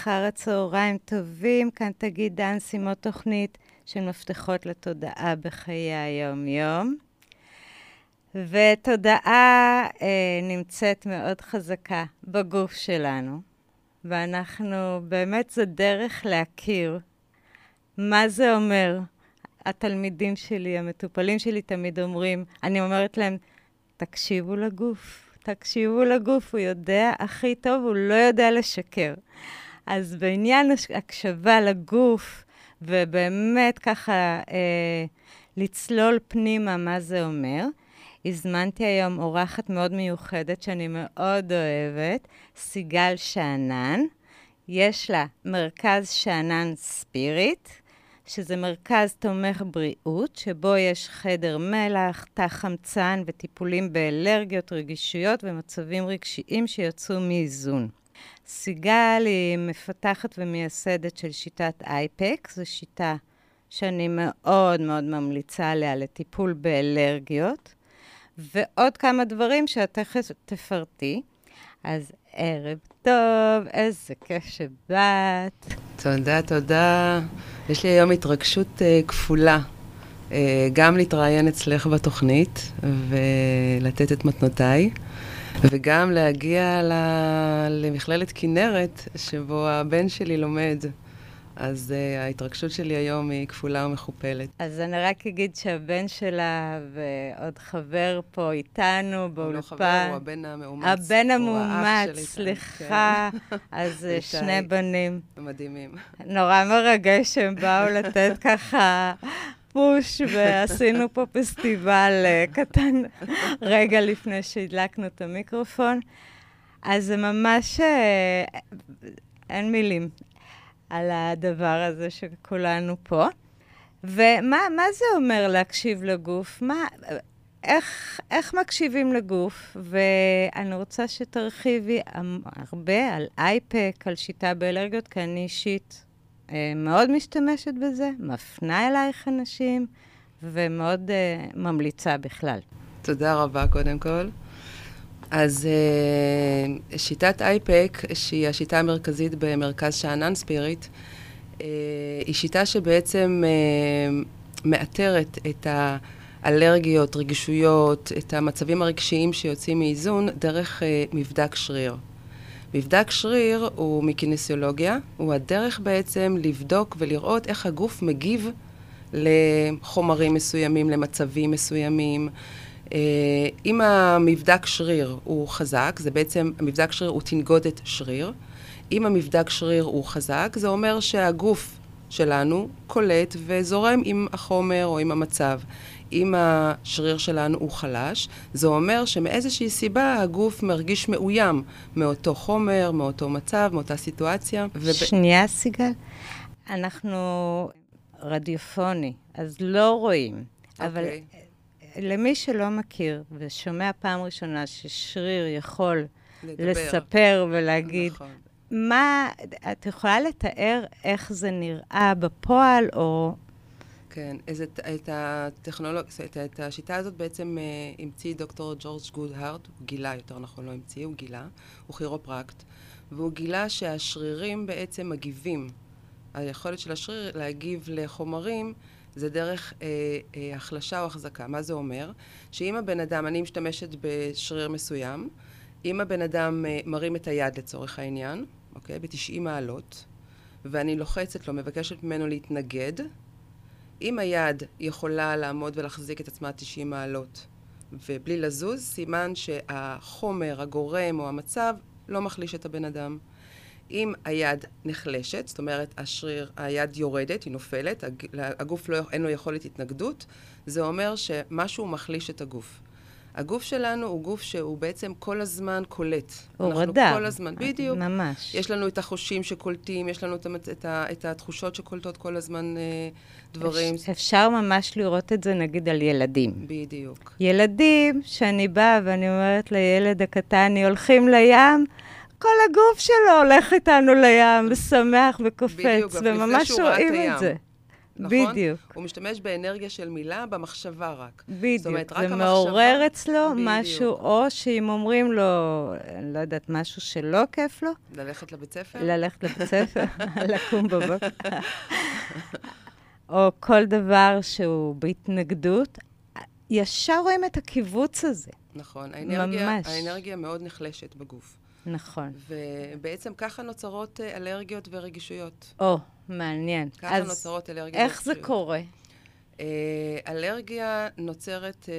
אחר הצהריים טובים, כאן תגיד דנסים או תוכנית של מפתחות לתודעה בחיי היום-יום. ותודעה אה, נמצאת מאוד חזקה בגוף שלנו, ואנחנו, באמת זו דרך להכיר מה זה אומר. התלמידים שלי, המטופלים שלי תמיד אומרים, אני אומרת להם, תקשיבו לגוף. תקשיבו לגוף, הוא יודע הכי טוב, הוא לא יודע לשקר. אז בעניין הקשבה לגוף, ובאמת ככה אה, לצלול פנימה מה זה אומר, הזמנתי היום אורחת מאוד מיוחדת שאני מאוד אוהבת, סיגל שאנן. יש לה מרכז שאנן ספיריט, שזה מרכז תומך בריאות, שבו יש חדר מלח, תא חמצן וטיפולים באלרגיות, רגישויות ומצבים רגשיים שיצאו מאיזון. סיגל היא מפתחת ומייסדת של שיטת אייפק, זו שיטה שאני מאוד מאוד ממליצה עליה לטיפול באלרגיות, ועוד כמה דברים שאת תכף תפרטי. אז ערב טוב, איזה כיף שבאת. תודה, תודה. יש לי היום התרגשות uh, כפולה. Uh, גם להתראיין אצלך בתוכנית ולתת את מתנותיי, וגם להגיע ל... למכללת כנרת, שבו הבן שלי לומד. אז uh, ההתרגשות שלי היום היא כפולה ומכופלת. אז אני רק אגיד שהבן שלה ועוד חבר פה איתנו באולפן. הוא לא חבר, הוא הבן המאומץ. הבן המאומץ, סליחה. כן. אז שני בנים. מדהימים. נורא מרגש שהם באו לתת ככה פוש, ועשינו פה פסטיבל אה, קטן רגע לפני שהדלקנו את המיקרופון. אז זה ממש... אה, אין מילים. על הדבר הזה שכולנו פה. ומה זה אומר להקשיב לגוף? מה, איך, איך מקשיבים לגוף? ואני רוצה שתרחיבי הרבה על אייפק, על שיטה באלרגיות, כי אני אישית מאוד משתמשת בזה, מפנה אלייך אנשים, ומאוד אה, ממליצה בכלל. תודה רבה, קודם כל. אז uh, שיטת אייפק, שהיא השיטה המרכזית במרכז שאנן ספיריט, uh, היא שיטה שבעצם uh, מאתרת את האלרגיות, רגישויות, את המצבים הרגשיים שיוצאים מאיזון דרך uh, מבדק שריר. מבדק שריר הוא מקיניסיולוגיה, הוא הדרך בעצם לבדוק ולראות איך הגוף מגיב לחומרים מסוימים, למצבים מסוימים, אה, אם המבדק שריר הוא חזק, זה בעצם, המבדק שריר הוא תנגודת שריר. אם המבדק שריר הוא חזק, זה אומר שהגוף שלנו קולט וזורם עם החומר או עם המצב. אם השריר שלנו הוא חלש, זה אומר שמאיזושהי סיבה הגוף מרגיש מאוים מאותו חומר, מאותו מצב, מאותה סיטואציה. וב... שנייה, סיגל. אנחנו רדיופוני, אז לא רואים. Okay. אבל אוקיי. למי שלא מכיר ושומע פעם ראשונה ששריר יכול לדבר. לספר ולהגיד, נכון. מה, את יכולה לתאר איך זה נראה בפועל, או... כן, אז את, את הטכנולוג... את, את השיטה הזאת בעצם uh, המציא דוקטור ג'ורג' גודהארט, הוא גילה, יותר נכון לא המציא, הוא גילה, הוא כירופרקט, והוא גילה שהשרירים בעצם מגיבים. היכולת של השריר להגיב לחומרים זה דרך אה, אה, החלשה או החזקה. מה זה אומר? שאם הבן אדם, אני משתמשת בשריר מסוים, אם הבן אדם אה, מרים את היד לצורך העניין, אוקיי? ב-90 מעלות, ואני לוחצת לו, מבקשת ממנו להתנגד, אם היד יכולה לעמוד ולהחזיק את עצמה 90 מעלות ובלי לזוז, סימן שהחומר, הגורם או המצב לא מחליש את הבן אדם. אם היד נחלשת, זאת אומרת, השריר, היד יורדת, היא נופלת, הגוף לא, אין לו יכולת התנגדות, זה אומר שמשהו מחליש את הגוף. הגוף שלנו הוא גוף שהוא בעצם כל הזמן קולט. הוא רדאר. כל הזמן, בדיוק. ממש. יש לנו את החושים שקולטים, יש לנו את, את, את התחושות שקולטות כל הזמן אה, דברים. אפשר ממש לראות את זה נגיד על ילדים. בדיוק. ילדים, שאני באה ואני אומרת לילד הקטן, הולכים לים, כל הגוף שלו הולך איתנו לים, ושמח וקופץ, וממש רואים את זה. נכון? בדיוק. הוא משתמש באנרגיה של מילה במחשבה רק. בדיוק, אומרת, רק זה המחשבה- מעורר אצלו בדיוק. משהו, או שאם אומרים לו, אני לא יודעת, משהו שלא כיף לו, ללכת לבית ספר? ללכת לבית ספר, לקום בבוקר, או כל דבר שהוא בהתנגדות, ישר רואים את הקיבוץ הזה. נכון. האנרגיה, ממש. האנרגיה מאוד נחלשת בגוף. נכון. ובעצם ככה נוצרות אה, אלרגיות ורגישויות. או, מעניין. ככה אז נוצרות אלרגיות איך זה ורגישויות. קורה? אה, אלרגיה נוצרת, אה,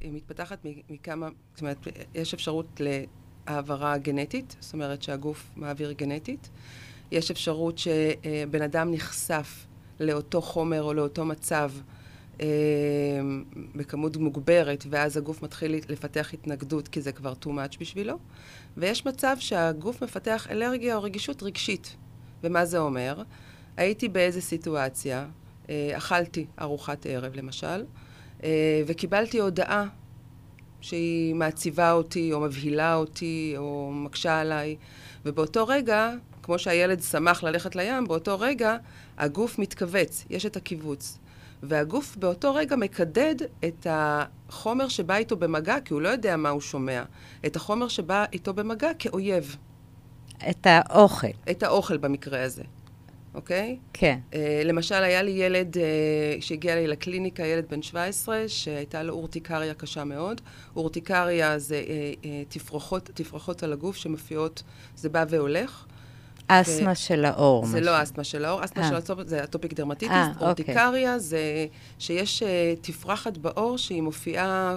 היא מתפתחת מכמה, זאת אומרת, יש אפשרות להעברה גנטית, זאת אומרת שהגוף מעביר גנטית. יש אפשרות שבן אדם נחשף לאותו חומר או לאותו מצב בכמות מוגברת, ואז הגוף מתחיל לפתח התנגדות כי זה כבר too much בשבילו. ויש מצב שהגוף מפתח אלרגיה או רגישות רגשית. ומה זה אומר? הייתי באיזו סיטואציה, אה, אכלתי ארוחת ערב למשל, אה, וקיבלתי הודעה שהיא מעציבה אותי, או מבהילה אותי, או מקשה עליי, ובאותו רגע, כמו שהילד שמח ללכת לים, באותו רגע הגוף מתכווץ, יש את הקיבוץ. והגוף באותו רגע מקדד את החומר שבא איתו במגע, כי הוא לא יודע מה הוא שומע, את החומר שבא איתו במגע כאויב, את האוכל, את האוכל במקרה הזה, אוקיי? כן. Uh, למשל, היה לי ילד uh, שהגיע לי לקליניקה, ילד בן 17, שהייתה לו אורטיקריה קשה מאוד. אורטיקריה זה uh, uh, תפרחות, תפרחות על הגוף שמופיעות, זה בא והולך. אסתמה של האור. זה מה לא אסתמה של האור, אסתמה אה. של האור זה אטופיק דרמטיטיס. אה, אוקיי. אורטיקריה זה שיש uh, תפרחת בעור שהיא מופיעה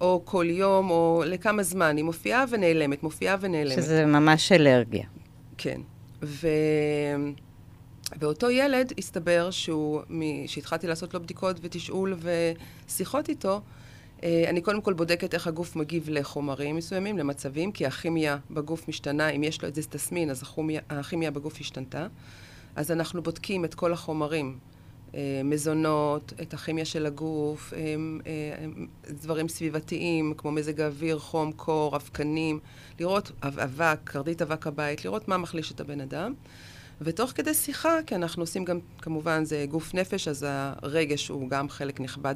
או כל יום או לכמה זמן. היא מופיעה ונעלמת, מופיעה ונעלמת. שזה ממש אלרגיה. כן. ו... ואותו ילד, הסתבר שהוא, מ- שהתחלתי לעשות לו בדיקות ותשאול ושיחות איתו, אני קודם כל בודקת איך הגוף מגיב לחומרים מסוימים, למצבים, כי הכימיה בגוף משתנה, אם יש לו איזה תסמין, אז הכימיה, הכימיה בגוף השתנתה. אז אנחנו בודקים את כל החומרים, אה, מזונות, את הכימיה של הגוף, אה, אה, דברים סביבתיים, כמו מזג האוויר, חום, קור, אבקנים, לראות אב- אבק, קרדית אבק הבית, לראות מה מחליש את הבן אדם. ותוך כדי שיחה, כי אנחנו עושים גם, כמובן, זה גוף נפש, אז הרגש הוא גם חלק נכבד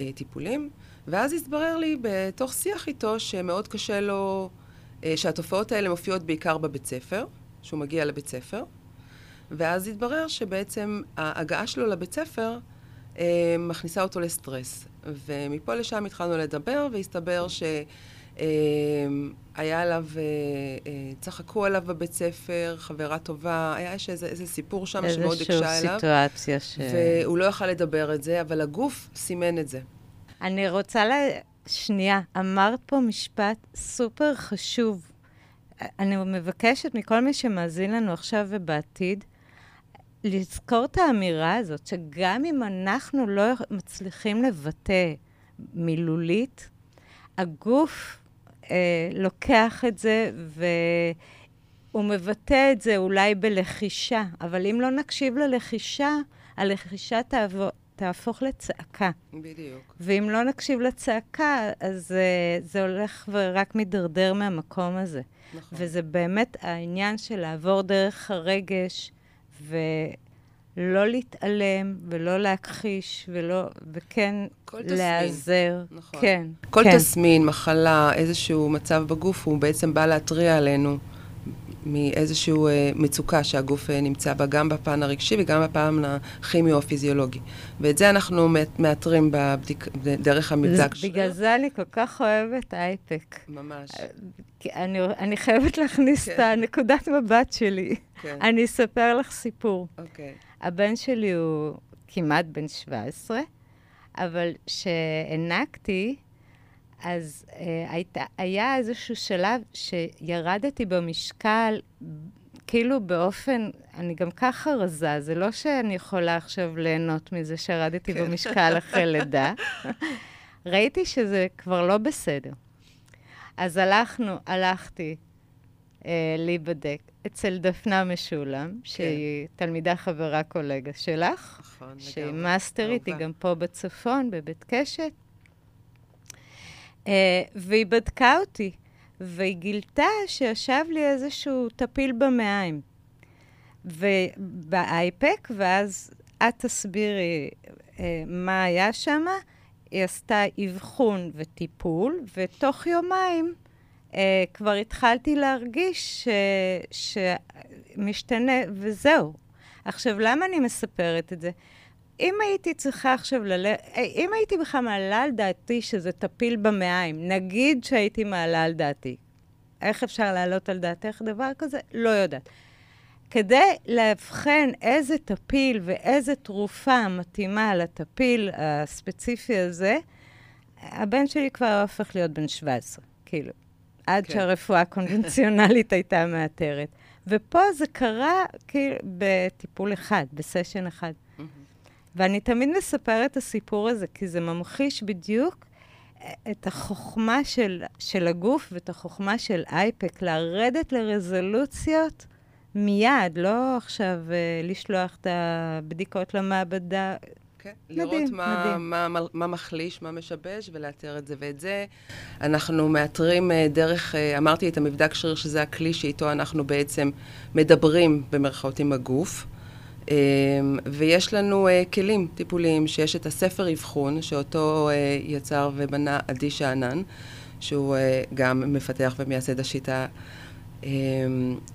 מהטיפולים. ואז התברר לי בתוך שיח איתו שמאוד קשה לו, אה, שהתופעות האלה מופיעות בעיקר בבית ספר, שהוא מגיע לבית ספר. ואז התברר שבעצם ההגעה שלו לבית ספר אה, מכניסה אותו לסטרס. ומפה לשם התחלנו לדבר, והסתבר שהיה עליו, אה, אה, צחקו עליו בבית ספר, חברה טובה, היה איזה, איזה סיפור שם שמאוד איזושהי הקשה אליו. סיטואציה ש... והוא לא יכל לדבר את זה, אבל הגוף סימן את זה. אני רוצה ל... שנייה, אמרת פה משפט סופר חשוב. אני מבקשת מכל מי שמאזין לנו עכשיו ובעתיד, לזכור את האמירה הזאת, שגם אם אנחנו לא מצליחים לבטא מילולית, הגוף לוקח את זה והוא מבטא את זה אולי בלחישה, אבל אם לא נקשיב ללחישה, הלחישה תעבור, תהפוך לצעקה. בדיוק. ואם לא נקשיב לצעקה, אז uh, זה הולך ורק מידרדר מהמקום הזה. נכון. וזה באמת העניין של לעבור דרך הרגש, ולא להתעלם, ולא להכחיש, ולא, וכן כל. להיעזר. נכון. כן, כל כן. תסמין, מחלה, איזשהו מצב בגוף, הוא בעצם בא להתריע עלינו מאיזושהי אה, מצוקה שהגוף אה, נמצא בה, גם בפן הרגשי וגם בפן הכימי או הפיזיולוגי. ואת זה אנחנו מאת- מאתרים בבדיק, דרך המבדק זה- בגלל זה אני כל כך אוהבת אייפק. ממש, כי אני, אני חייבת להכניס כן. את הנקודת מבט שלי. כן. אני אספר לך סיפור. אוקיי. הבן שלי הוא כמעט בן 17, אבל כשהענקתי, אז אה, הייתה, היה איזשהו שלב שירדתי במשקל, כאילו באופן, אני גם ככה רזה, זה לא שאני יכולה עכשיו ליהנות מזה שירדתי כן. במשקל אחרי לידה. ראיתי שזה כבר לא בסדר. אז הלכנו, הלכתי אה, להיבדק אצל דפנה משולם, שהיא תלמידה חברה קולגה שלך, נכון, שהיא לגמרי. מאסטרית, היא אהובה. גם פה בצפון, בבית קשת. אה, והיא בדקה אותי, והיא גילתה שישב לי איזשהו טפיל במעיים. ובאייפק, ואז את תסבירי אה, מה היה שם. היא עשתה אבחון וטיפול, ותוך יומיים אה, כבר התחלתי להרגיש ש, שמשתנה, וזהו. עכשיו, למה אני מספרת את זה? אם הייתי צריכה עכשיו ללכת, אה, אם הייתי בכלל מעלה על דעתי שזה טפיל במעיים, נגיד שהייתי מעלה על דעתי, איך אפשר להעלות על דעתך דבר כזה? לא יודעת. כדי לאבחן איזה טפיל ואיזה תרופה מתאימה לטפיל הספציפי הזה, הבן שלי כבר הופך להיות בן 17, כאילו. עד כן. שהרפואה הקונבנציונלית הייתה מאתרת. ופה זה קרה כאילו בטיפול אחד, בסשן אחד. ואני תמיד מספרת את הסיפור הזה, כי זה ממחיש בדיוק את החוכמה של, של הגוף ואת החוכמה של אייפק, לרדת לרזולוציות מיד, לא עכשיו uh, לשלוח את הבדיקות למעבדה. כן, מדהים, לראות מה, מדהים. מה, מה, מה מחליש, מה משבש, ולאתר את זה. ואת זה אנחנו מאתרים uh, דרך, uh, אמרתי את המבדק שריר, שזה הכלי שאיתו אנחנו בעצם מדברים במרכאות עם הגוף. Um, ויש לנו כלים טיפוליים, שיש את הספר אבחון, שאותו יצר ובנה עדי שאנן, שהוא גם מפתח ומייסד השיטה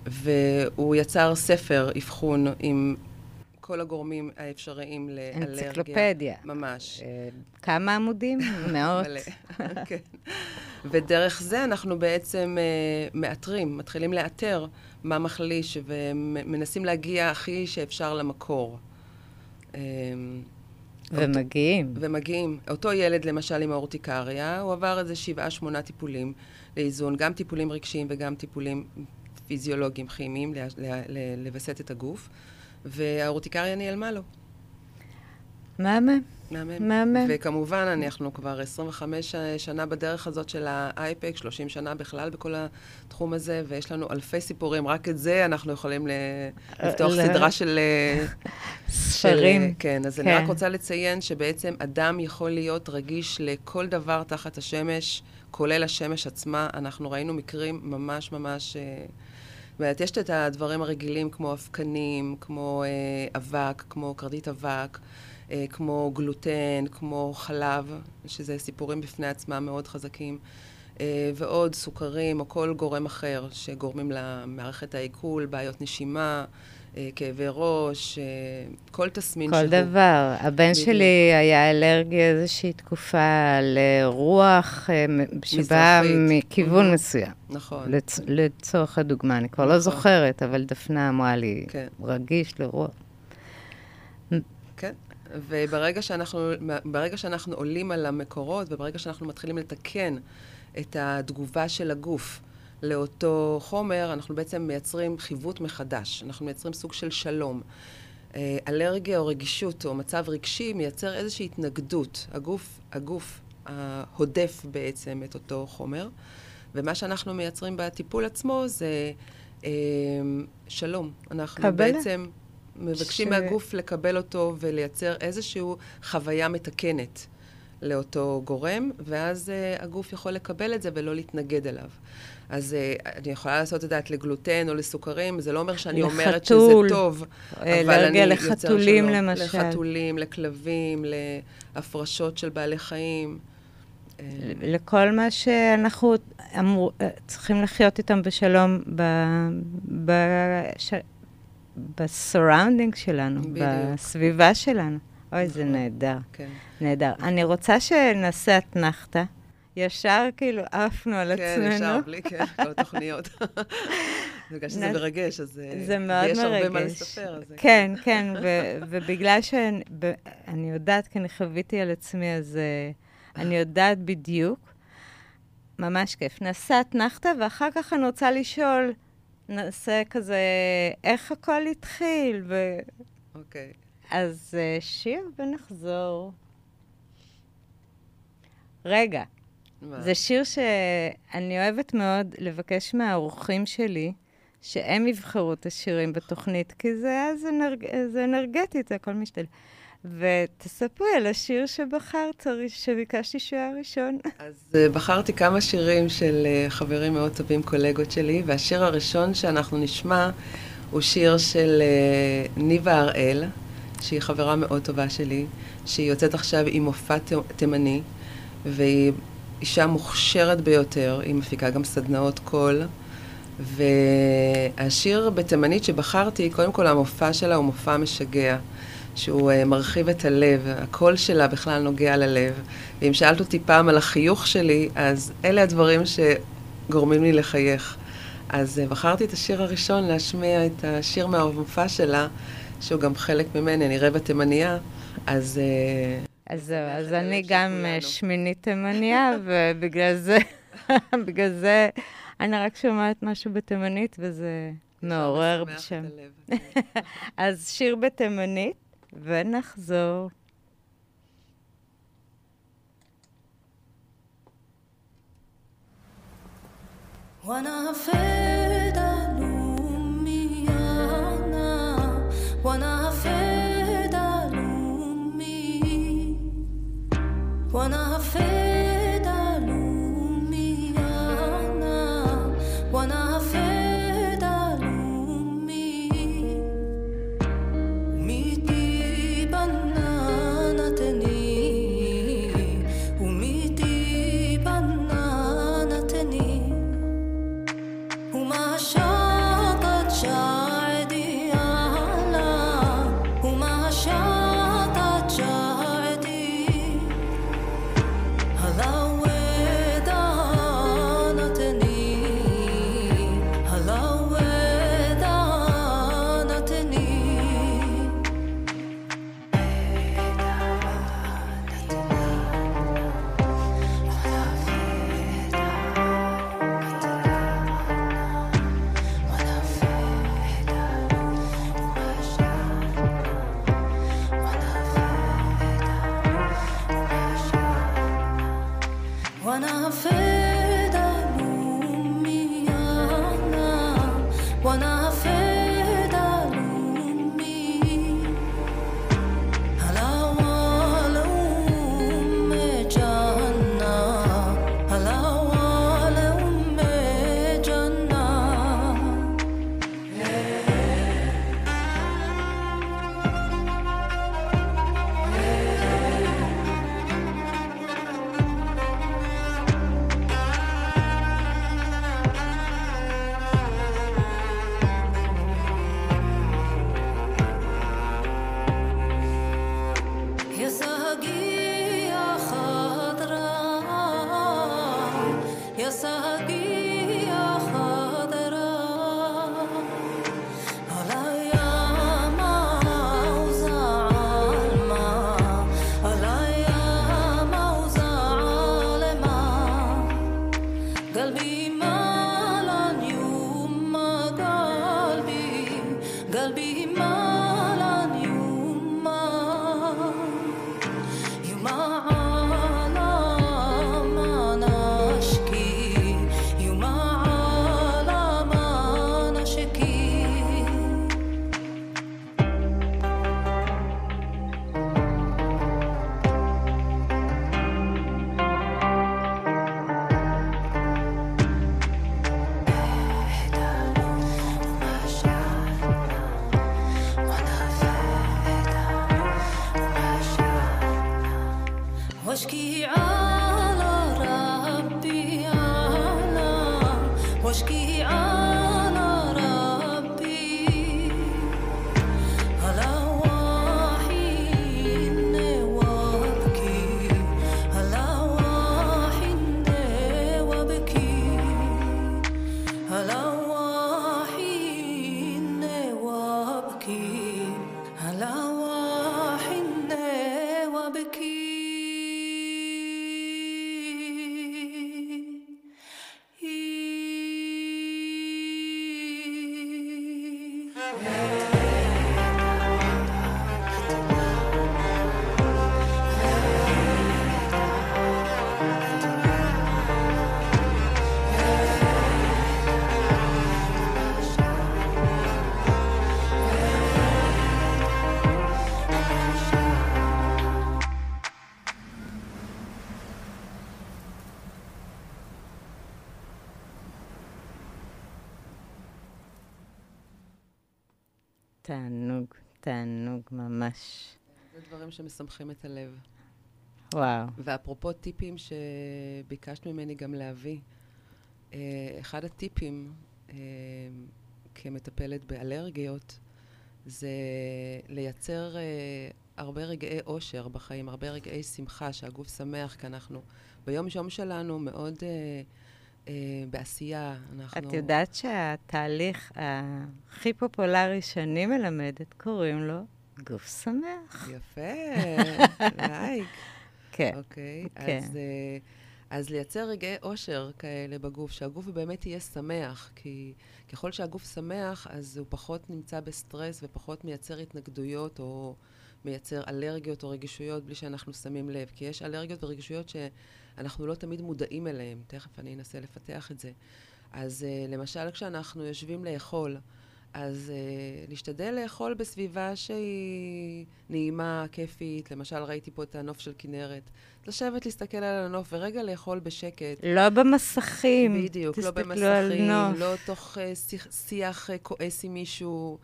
והוא יצר ספר אבחון עם כל הגורמים האפשריים לאלרגיה. אנציקלופדיה. ממש. אה, כמה עמודים? מאות. מלא, כן. ודרך זה אנחנו בעצם uh, מאתרים, מתחילים לאתר מה מחליש, ומנסים להגיע הכי שאפשר למקור. Um, ומגיעים. אותו, ומגיעים. אותו ילד, למשל, עם האורטיקריה, הוא עבר איזה שבעה, שמונה טיפולים. לאיזון, גם טיפולים רגשיים וגם טיפולים פיזיולוגיים, כימיים, לווסת את הגוף, והאורטיקריה נעלמה לו. מהמם. מהמם. מהמם. וכמובן, אנחנו כבר 25 שנה בדרך הזאת של האייפק, 30 שנה בכלל בכל התחום הזה, ויש לנו אלפי סיפורים. רק את זה אנחנו יכולים לפתוח סדרה של... ספרים. כן, אז אני רק כן. רוצה לציין שבעצם אדם יכול להיות רגיש לכל דבר תחת השמש. כולל השמש עצמה, אנחנו ראינו מקרים ממש ממש... אה, זאת אומרת, יש את הדברים הרגילים כמו אבקנים, כמו אה, אבק, כמו קרדית אבק, אה, כמו גלוטן, כמו חלב, שזה סיפורים בפני עצמם מאוד חזקים, אה, ועוד סוכרים או כל גורם אחר שגורמים למערכת העיכול, בעיות נשימה, כאבי ראש, אה, כל תסמין כל שהוא. כל דבר. הבן בדיוק. שלי היה אלרגי איזושהי תקופה לרוח אה, שבאה מכיוון mm-hmm. מסוים. נכון. לצ... לצורך הדוגמה, אני כבר לא נכון. לא זוכרת, אבל דפנה אמרה לי, כן. רגיש לרוח. כן. וברגע שאנחנו, שאנחנו עולים על המקורות, וברגע שאנחנו מתחילים לתקן את התגובה של הגוף, לאותו חומר, אנחנו בעצם מייצרים חיווט מחדש. אנחנו מייצרים סוג של שלום. אה, אלרגיה או רגישות או מצב רגשי מייצר איזושהי התנגדות. הגוף, הגוף ההודף בעצם את אותו חומר, ומה שאנחנו מייצרים בטיפול עצמו זה אה, שלום. אנחנו קבלה. בעצם מבקשים ש... מהגוף לקבל אותו ולייצר איזושהי חוויה מתקנת. לאותו גורם, ואז uh, הגוף יכול לקבל את זה ולא להתנגד אליו. אז uh, אני יכולה לעשות את זה לגלוטן או לסוכרים, זה לא אומר שאני לחתול, אומרת שזה טוב, אה, אבל אני. לחתולים למשל. לחתולים, לכלבים, להפרשות של בעלי חיים. לכל מה שאנחנו אמור, צריכים לחיות איתם בשלום ב, ב, ש, ב surrounding שלנו, בדיוק. בסביבה שלנו. אוי, זה נכון. נהדר. כן. נהדר. אני רוצה שנעשה אתנחתא. ישר כאילו עפנו על עצמנו. כן, ישר, בלי כן, כל התוכניות. בגלל שזה מרגש, אז... אה, זה מאוד מרגש. ויש הרבה מה לספר. כן, כן, ובגלל שאני יודעת, כי אני חוויתי על עצמי, אז אה, אני יודעת בדיוק. ממש כיף. נעשה אתנחתא, ואחר כך אני רוצה לשאול, נעשה כזה, איך הכל התחיל, ו... אוקיי. אז uh, שיר ונחזור. רגע? זה שיר שאני אוהבת מאוד לבקש מהאורחים שלי, שהם יבחרו את השירים בתוכנית, כי זה, זה, אנרג... זה אנרגטית, זה הכל משתלם. ותספרי על השיר שבחרת, שביקשתי שהוא היה ראשון. אז uh, בחרתי כמה שירים של uh, חברים מאוד טובים, קולגות שלי, והשיר הראשון שאנחנו נשמע הוא שיר של uh, ניבה הראל. שהיא חברה מאוד טובה שלי, שהיא יוצאת עכשיו עם מופע תימני, והיא אישה מוכשרת ביותר, היא מפיקה גם סדנאות קול. והשיר בתימנית שבחרתי, קודם כל המופע שלה הוא מופע משגע, שהוא uh, מרחיב את הלב, הקול שלה בכלל נוגע ללב. ואם שאלת אותי פעם על החיוך שלי, אז אלה הדברים שגורמים לי לחייך. אז uh, בחרתי את השיר הראשון להשמיע את השיר מהמופע שלה, שהוא גם חלק ממני, אני רבע תימניה, אז... Uh, אז זהו, אז אני גם שמינית תימניה, ובגלל זה, בגלל זה... אני רק שומעת משהו בתימנית, וזה מעורר שם. אז שיר בתימנית, ונחזור. وانا فدا תענוג, תענוג ממש. זה דברים שמסמכים את הלב. וואו. ואפרופו טיפים שביקשת ממני גם להביא, אה, אחד הטיפים אה, כמטפלת באלרגיות זה לייצר אה, הרבה רגעי אושר בחיים, הרבה רגעי שמחה שהגוף שמח, כי אנחנו ביום-יום שלנו מאוד... Uh, אה, בעשייה. אנחנו... את יודעת שהתהליך הכי פופולרי שאני מלמדת, קוראים לו גוף שמח. יפה, לייק. כן. אוקיי, כן. אז, אה, אז לייצר רגעי אושר כאלה בגוף, שהגוף באמת יהיה שמח, כי ככל שהגוף שמח, אז הוא פחות נמצא בסטרס ופחות מייצר התנגדויות או מייצר אלרגיות או רגישויות בלי שאנחנו שמים לב. כי יש אלרגיות ורגישויות שאנחנו לא תמיד מודעים אליהן. תכף אני אנסה לפתח את זה. אז uh, למשל, כשאנחנו יושבים לאכול, אז uh, להשתדל לאכול בסביבה שהיא נעימה, כיפית. למשל, ראיתי פה את הנוף של כנרת. לשבת, להסתכל על הנוף ורגע לאכול בשקט. לא במסכים. בדיוק, לא במסכים. לא תוך uh, שיח, שיח uh, כועס עם מישהו.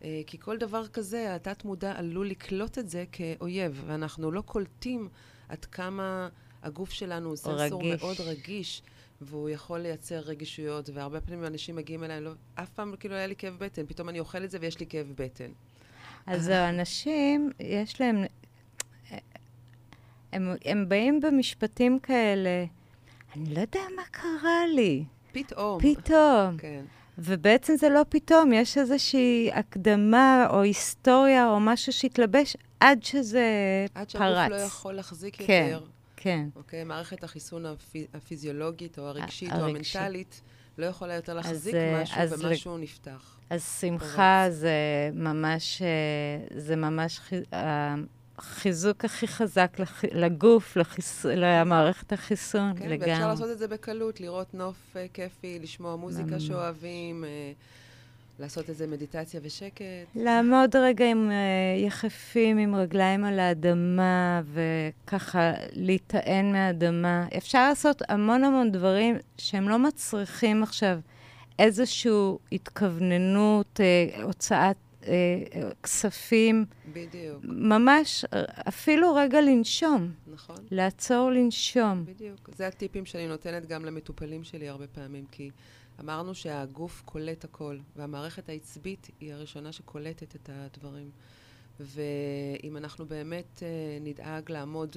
Uh, כי כל דבר כזה, התת-מודע עלול לקלוט את זה כאויב, ואנחנו לא קולטים עד כמה הגוף שלנו הוא סנסור רגיש. מאוד רגיש, והוא יכול לייצר רגישויות, והרבה פעמים אנשים מגיעים אליי, לא, אף פעם כאילו היה לי כאב בטן, פתאום אני אוכל את זה ויש לי כאב בטן. אז אנשים, יש להם... הם, הם באים במשפטים כאלה, אני לא יודע מה קרה לי, פתאום. פתאום. כן, ובעצם זה לא פתאום, יש איזושהי הקדמה או היסטוריה או משהו שהתלבש עד שזה עד פרץ. שהגוף לא יכול להחזיק כן. יותר. כן. אוקיי? מערכת החיסון הפי, הפיזיולוגית או הרגשית או הרגשית. המנטלית לא יכולה יותר להחזיק אה, משהו אז לג- ומשהו נפתח. אז שמחה זה ממש, אה, זה ממש חי- החיזוק הכי חזק לח- לגוף, לחיס- למערכת החיסון, כן, לגמרי. ואפשר לעשות את זה בקלות, לראות נוף uh, כיפי, לשמוע מוזיקה ממש. שאוהבים, לעשות איזה מדיטציה ושקט. לעמוד רגע עם אה, יחפים, עם רגליים על האדמה, וככה להיטען מהאדמה. אפשר לעשות המון המון דברים שהם לא מצריכים עכשיו איזושהי התכווננות, אה, הוצאת אה, כספים. בדיוק, ממש, אפילו רגע לנשום, נכון. לעצור לנשום. בדיוק. זה הטיפים שאני נותנת גם למטופלים שלי הרבה פעמים, כי אמרנו שהגוף קולט הכל, והמערכת העצבית היא הראשונה שקולטת את הדברים. ואם אנחנו באמת אה, נדאג לעמוד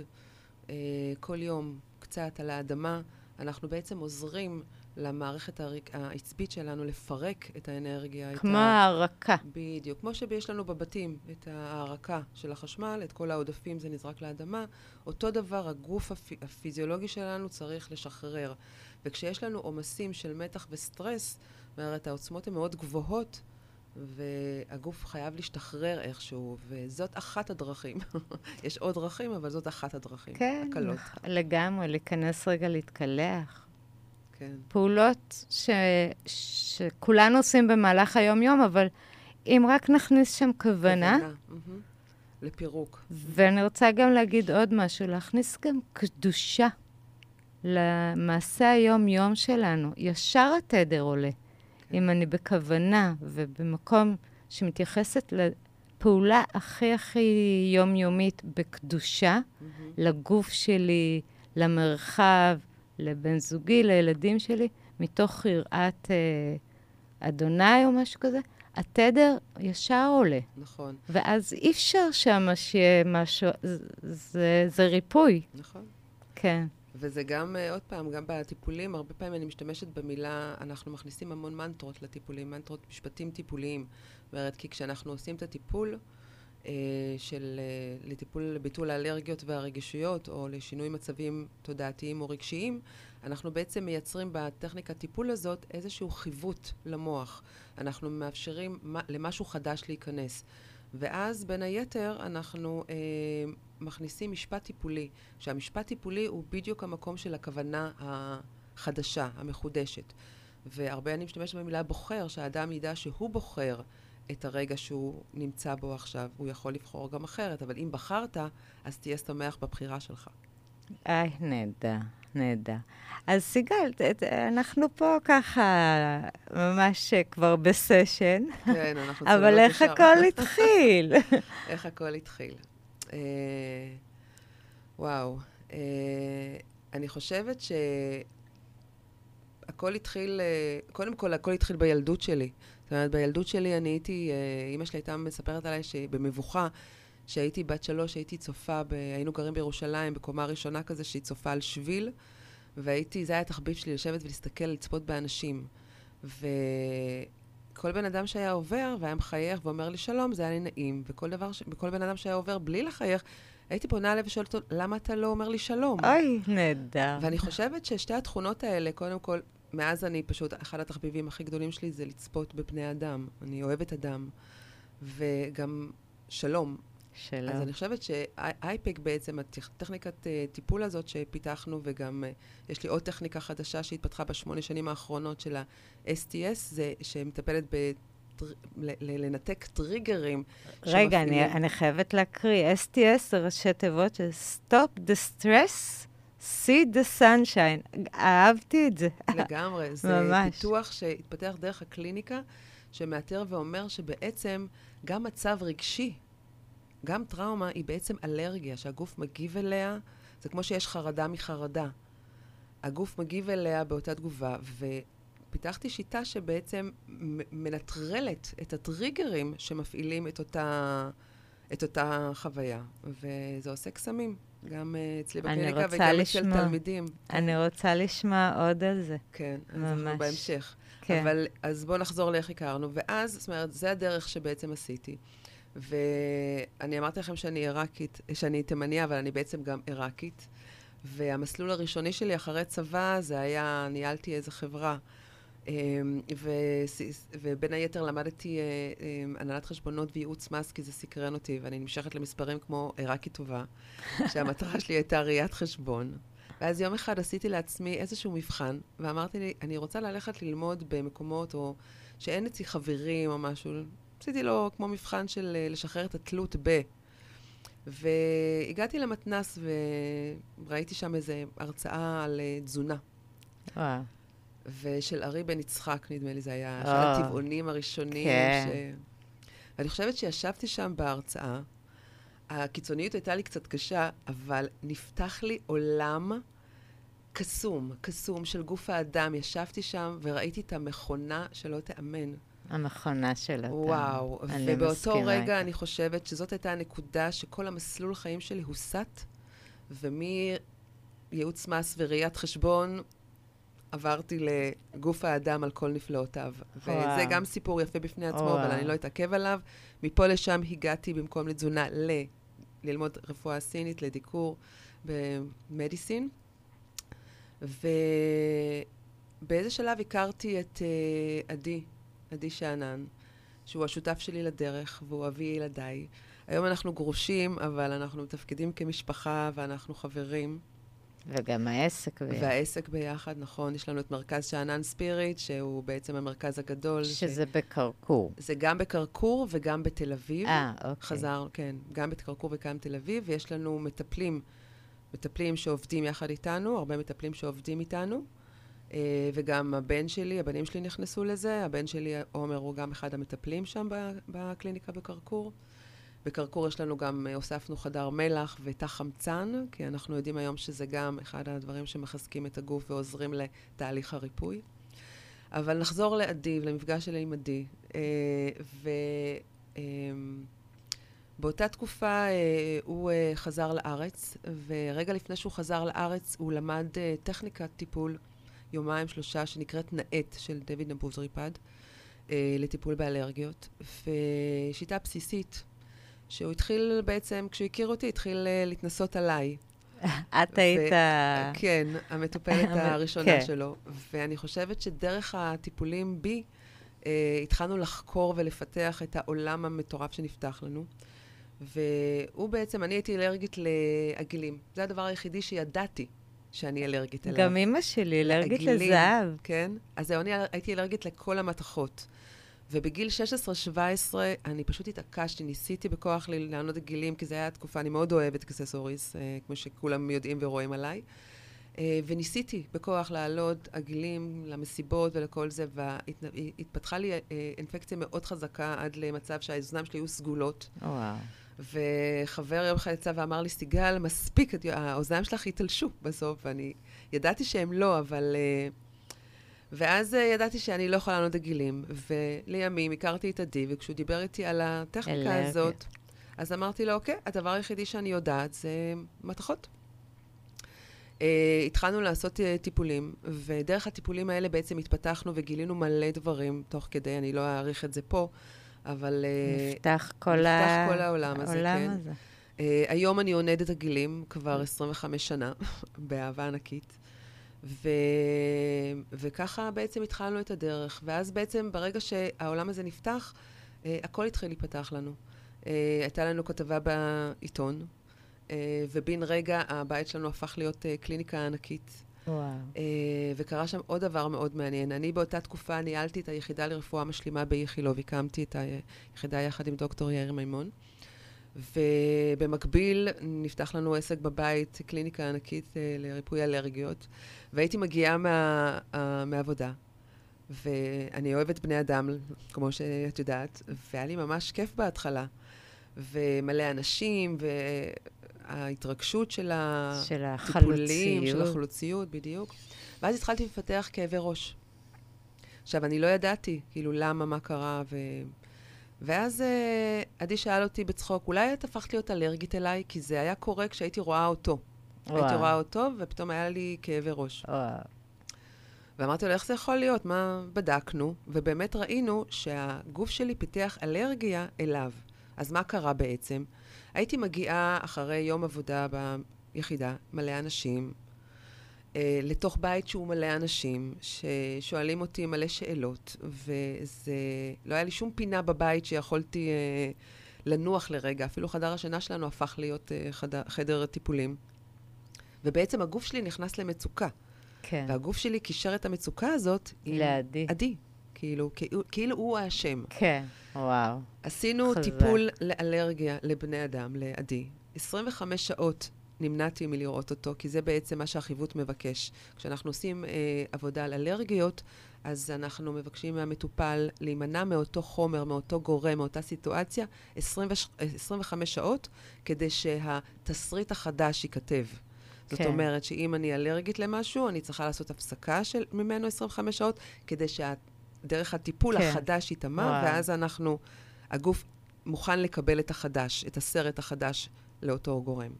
אה, כל יום קצת על האדמה, אנחנו בעצם עוזרים למערכת העצבית שלנו לפרק את האנרגיה. כמו ה- הערקה. בדיוק. כמו שיש לנו בבתים את ההערקה של החשמל, את כל העודפים זה נזרק לאדמה, אותו דבר הגוף הפי, הפיזיולוגי שלנו צריך לשחרר. וכשיש לנו עומסים של מתח וסטרס, זאת אומרת, העוצמות הן מאוד גבוהות, והגוף חייב להשתחרר איכשהו, וזאת אחת הדרכים. יש עוד דרכים, אבל זאת אחת הדרכים. כן, הקלות. לגמרי, להיכנס רגע להתקלח. כן. פעולות ש... שכולנו עושים במהלך היום-יום, אבל אם רק נכניס שם כוונה, מהמם. לפירוק. ואני רוצה גם להגיד עוד משהו, להכניס גם קדושה למעשה היום-יום שלנו. ישר התדר עולה. אם אני בכוונה ובמקום שמתייחסת לפעולה הכי הכי יומיומית בקדושה, מהמם. לגוף שלי, למרחב, לבן זוגי, לילדים שלי, מתוך יראת אה, אדוני או משהו כזה, התדר ישר עולה. נכון, ואז אי אפשר שמה שיהיה משהו, זה, זה, זה ריפוי, נכון. כן. וזה גם, uh, עוד פעם, גם בטיפולים, הרבה פעמים אני משתמשת במילה, אנחנו מכניסים המון מנטרות לטיפולים, מנטרות משפטים טיפוליים. זאת אומרת, כי כשאנחנו עושים את הטיפול uh, של, uh, לטיפול לביטול האלרגיות והרגישויות, או לשינוי מצבים תודעתיים או רגשיים, אנחנו בעצם מייצרים בטכניקת טיפול הזאת איזשהו חיווט למוח. אנחנו מאפשרים למשהו חדש להיכנס. ואז בין היתר אנחנו אה, מכניסים משפט טיפולי, שהמשפט טיפולי הוא בדיוק המקום של הכוונה החדשה, המחודשת. והרבה אני משתמשת במילה בוחר, שהאדם ידע שהוא בוחר את הרגע שהוא נמצא בו עכשיו. הוא יכול לבחור גם אחרת, אבל אם בחרת, אז תהיה שמח בבחירה שלך. איי, נהדר, נהדר. אז סיגל, אנחנו פה ככה ממש כבר בסשן. כן, אנחנו צוללות אבל איך הכל התחיל? איך הכל התחיל. אה, וואו. אה, אני חושבת שהכל התחיל, אה, קודם כל, הכל התחיל בילדות שלי. זאת אומרת, בילדות שלי אני הייתי, אימא שלי הייתה מספרת עליי שבמבוכה, כשהייתי בת שלוש, הייתי צופה, ב, היינו גרים בירושלים, בקומה ראשונה כזה, שהיא צופה על שביל. והייתי, זה היה התחביב שלי, לשבת ולהסתכל, לצפות באנשים. וכל בן אדם שהיה עובר והיה מחייך ואומר לי שלום, זה היה לי נעים. וכל דבר, ש... וכל בן אדם שהיה עובר בלי לחייך, הייתי פונה אליו ושואלת אותו, למה אתה לא אומר לי שלום? אוי, נהדר. ואני חושבת ששתי התכונות האלה, קודם כל, מאז אני פשוט, אחד התחביבים הכי גדולים שלי זה לצפות בפני אדם. אני אוהבת אדם. וגם שלום. שלום. אז אני חושבת שאייפק בעצם, הטכניקת אה, טיפול הזאת שפיתחנו, וגם אה, יש לי עוד טכניקה חדשה שהתפתחה בשמונה שנים האחרונות של ה-STS, זה שמטפלת ב... לנתק טריגרים. רגע, אני, אני חייבת להקריא. STS זה ראשי תיבות של Stop the Stress, See the Sunshine. אהבתי את זה. לגמרי. זה ממש. פיתוח שהתפתח דרך הקליניקה, שמאתר ואומר שבעצם גם מצב רגשי גם טראומה היא בעצם אלרגיה, שהגוף מגיב אליה, זה כמו שיש חרדה מחרדה. הגוף מגיב אליה באותה תגובה, ופיתחתי שיטה שבעצם מנטרלת את הטריגרים שמפעילים את אותה, את אותה חוויה. וזה עושה קסמים, גם uh, אצלי בקליניקה וגם אצל תלמידים. אני רוצה לשמוע עוד על זה. כן, אז ממש. אנחנו בהמשך. כן. אבל, אז בואו נחזור לאיך הכרנו. ואז, זאת אומרת, זה הדרך שבעצם עשיתי. ואני אמרתי לכם שאני עיראקית, שאני תימניה, אבל אני בעצם גם עיראקית. והמסלול הראשוני שלי אחרי צבא, זה היה, ניהלתי איזו חברה. אמ, ו, ובין היתר למדתי אה, אמ, הנהלת חשבונות וייעוץ מס, כי זה סקרן אותי, ואני נמשכת למספרים כמו עיראקית טובה, שהמטרה שלי הייתה ראיית חשבון. ואז יום אחד עשיתי לעצמי איזשהו מבחן, ואמרתי לי, אני רוצה ללכת ללמוד במקומות, או שאין אצלי חברים או משהו, עשיתי לו כמו מבחן של אה, לשחרר את התלות ב... והגעתי למתנס וראיתי שם איזו הרצאה על אה, תזונה. וואו. ושל ארי בן יצחק, נדמה לי, זה היה אחד הטבעונים הראשונים. כן. ש... ואני חושבת שישבתי שם בהרצאה, הקיצוניות הייתה לי קצת קשה, אבל נפתח לי עולם קסום, קסום של גוף האדם. ישבתי שם וראיתי את המכונה שלא תיאמן. המכונה של אתה. וואו, ובאותו רגע. אני חושבת שזאת הייתה הנקודה שכל המסלול חיים שלי הוסט, ומייעוץ מס וראיית חשבון עברתי לגוף האדם על כל נפלאותיו. וואו. וזה גם סיפור יפה בפני עצמו, וואו. אבל אני לא אתעכב עליו. מפה לשם הגעתי במקום לתזונה ל... ללמוד רפואה סינית, לדיקור במדיסין. ובאיזה שלב הכרתי את uh, עדי, עדי שאנן, שהוא השותף שלי לדרך, והוא אבי ילדיי. היום אנחנו גרושים, אבל אנחנו מתפקדים כמשפחה ואנחנו חברים. וגם העסק ביחד. והעסק ביחד, נכון. יש לנו את מרכז שאנן ספיריט, שהוא בעצם המרכז הגדול. שזה ש... בקרקור. זה גם בקרקור וגם בתל אביב. אה, אוקיי. חזר, כן. גם בקרקור וגם בתל אביב, ויש לנו מטפלים, מטפלים שעובדים יחד איתנו, הרבה מטפלים שעובדים איתנו. אה, וגם הבן שלי, הבנים שלי נכנסו לזה. הבן שלי, עומר, הוא גם אחד המטפלים שם בקליניקה בקרקור. בקרקור יש לנו גם, אה, הוספנו חדר מלח ותא חמצן, כי אנחנו יודעים היום שזה גם אחד הדברים שמחזקים את הגוף ועוזרים לתהליך הריפוי. אבל נחזור לעדי, למפגש שלי עם עדי. אה, ובאותה אמ, תקופה הוא חזר לארץ, ורגע לפני שהוא חזר לארץ הוא למד טכניקת טיפול יומיים, שלושה, שנקראת נאט של דויד נבוזריפד, אה, לטיפול באלרגיות. ושיטה בסיסית, שהוא התחיל בעצם, כשהוא הכיר אותי, התחיל אה, להתנסות עליי. את היית... כן, המטופלת הראשונה כן. שלו. ואני חושבת שדרך הטיפולים בי, אה, התחלנו לחקור ולפתח את העולם המטורף שנפתח לנו. והוא בעצם, אני הייתי אלרגית לעגילים. זה הדבר היחידי שידעתי. שאני אלרגית אליו. גם אימא שלי אלרגית לזהב. כן? אז אני הייתי אלרגית לכל המתכות. ובגיל 16-17 אני פשוט התעקשתי, ניסיתי בכוח לענות גילים, כי זו הייתה תקופה, אני מאוד אוהבת אקססוריס, אה, כמו שכולם יודעים ורואים עליי. אה, וניסיתי בכוח לעלות עגילים למסיבות ולכל זה, והתפתחה לי אה, אינפקציה מאוד חזקה עד למצב שהאוזניים שלי היו סגולות. וואו. וחבר יום אחד יצא ואמר לי, סיגל, מספיק, האוזניים שלך התעלשו בסוף, ואני ידעתי שהם לא, אבל... אה, ואז ידעתי שאני לא יכולה לענות עגילים, ולימים הכרתי את עדי, וכשהוא דיבר איתי על הטכניקה הזאת, אז אמרתי לו, אוקיי, הדבר היחידי שאני יודעת זה מתכות. Uh, התחלנו לעשות uh, טיפולים, ודרך הטיפולים האלה בעצם התפתחנו וגילינו מלא דברים תוך כדי, אני לא אעריך את זה פה, אבל... Uh, נפתח כל, נפתח ה... כל העולם הזה, העולם כן. הזה. Uh, היום אני עונדת הגילים כבר 25 שנה, באהבה ענקית. ו... וככה בעצם התחלנו את הדרך. ואז בעצם ברגע שהעולם הזה נפתח, uh, הכל התחיל להיפתח לנו. Uh, הייתה לנו כתבה בעיתון, uh, ובן רגע הבית שלנו הפך להיות uh, קליניקה ענקית. וואו. Uh, וקרה שם עוד דבר מאוד מעניין. אני באותה תקופה ניהלתי את היחידה לרפואה משלימה באיכילוב, הקמתי את היחידה יחד עם דוקטור יאיר מימון. ובמקביל נפתח לנו עסק בבית, קליניקה ענקית uh, לריפוי אלרגיות, והייתי מגיעה מה, uh, מהעבודה, ואני אוהבת בני אדם, כמו שאת יודעת, והיה לי ממש כיף בהתחלה. ומלא אנשים, וההתרגשות של הטיפולים, של החלוציות, בדיוק. ואז התחלתי לפתח כאבי ראש. עכשיו, אני לא ידעתי, כאילו, למה, מה קרה, ו... ואז uh, עדי שאל אותי בצחוק, אולי את הפכת להיות אלרגית אליי? כי זה היה קורה כשהייתי רואה אותו. וואו. הייתי רואה אותו, ופתאום היה לי כאבי ראש. וואו. ואמרתי לו, איך זה יכול להיות? מה בדקנו? ובאמת ראינו שהגוף שלי פיתח אלרגיה אליו. אז מה קרה בעצם? הייתי מגיעה אחרי יום עבודה ביחידה, מלא אנשים, אה, לתוך בית שהוא מלא אנשים, ששואלים אותי מלא שאלות, וזה... לא היה לי שום פינה בבית שיכולתי אה, לנוח לרגע. אפילו חדר השינה שלנו הפך להיות אה, חדר, חדר טיפולים. ובעצם הגוף שלי נכנס למצוקה. כן. והגוף שלי קישר את המצוקה הזאת עם... לעדי. עדי. כאילו, כאילו, כאילו הוא האשם. כן, וואו. עשינו חזק. טיפול לאלרגיה לבני אדם, לעדי. 25 שעות נמנעתי מלראות אותו, כי זה בעצם מה שהחיווט מבקש. כשאנחנו עושים אה, עבודה על אלרגיות, אז אנחנו מבקשים מהמטופל להימנע מאותו חומר, מאותו גורם, מאותה סיטואציה, 20, 25 שעות, כדי שהתסריט החדש ייכתב. זאת כן. אומרת שאם אני אלרגית למשהו, אני צריכה לעשות הפסקה של ממנו 25 שעות, כדי שה... דרך הטיפול כן. החדש ייטמע, ואז אנחנו, הגוף מוכן לקבל את החדש, את הסרט החדש לאותו גורם.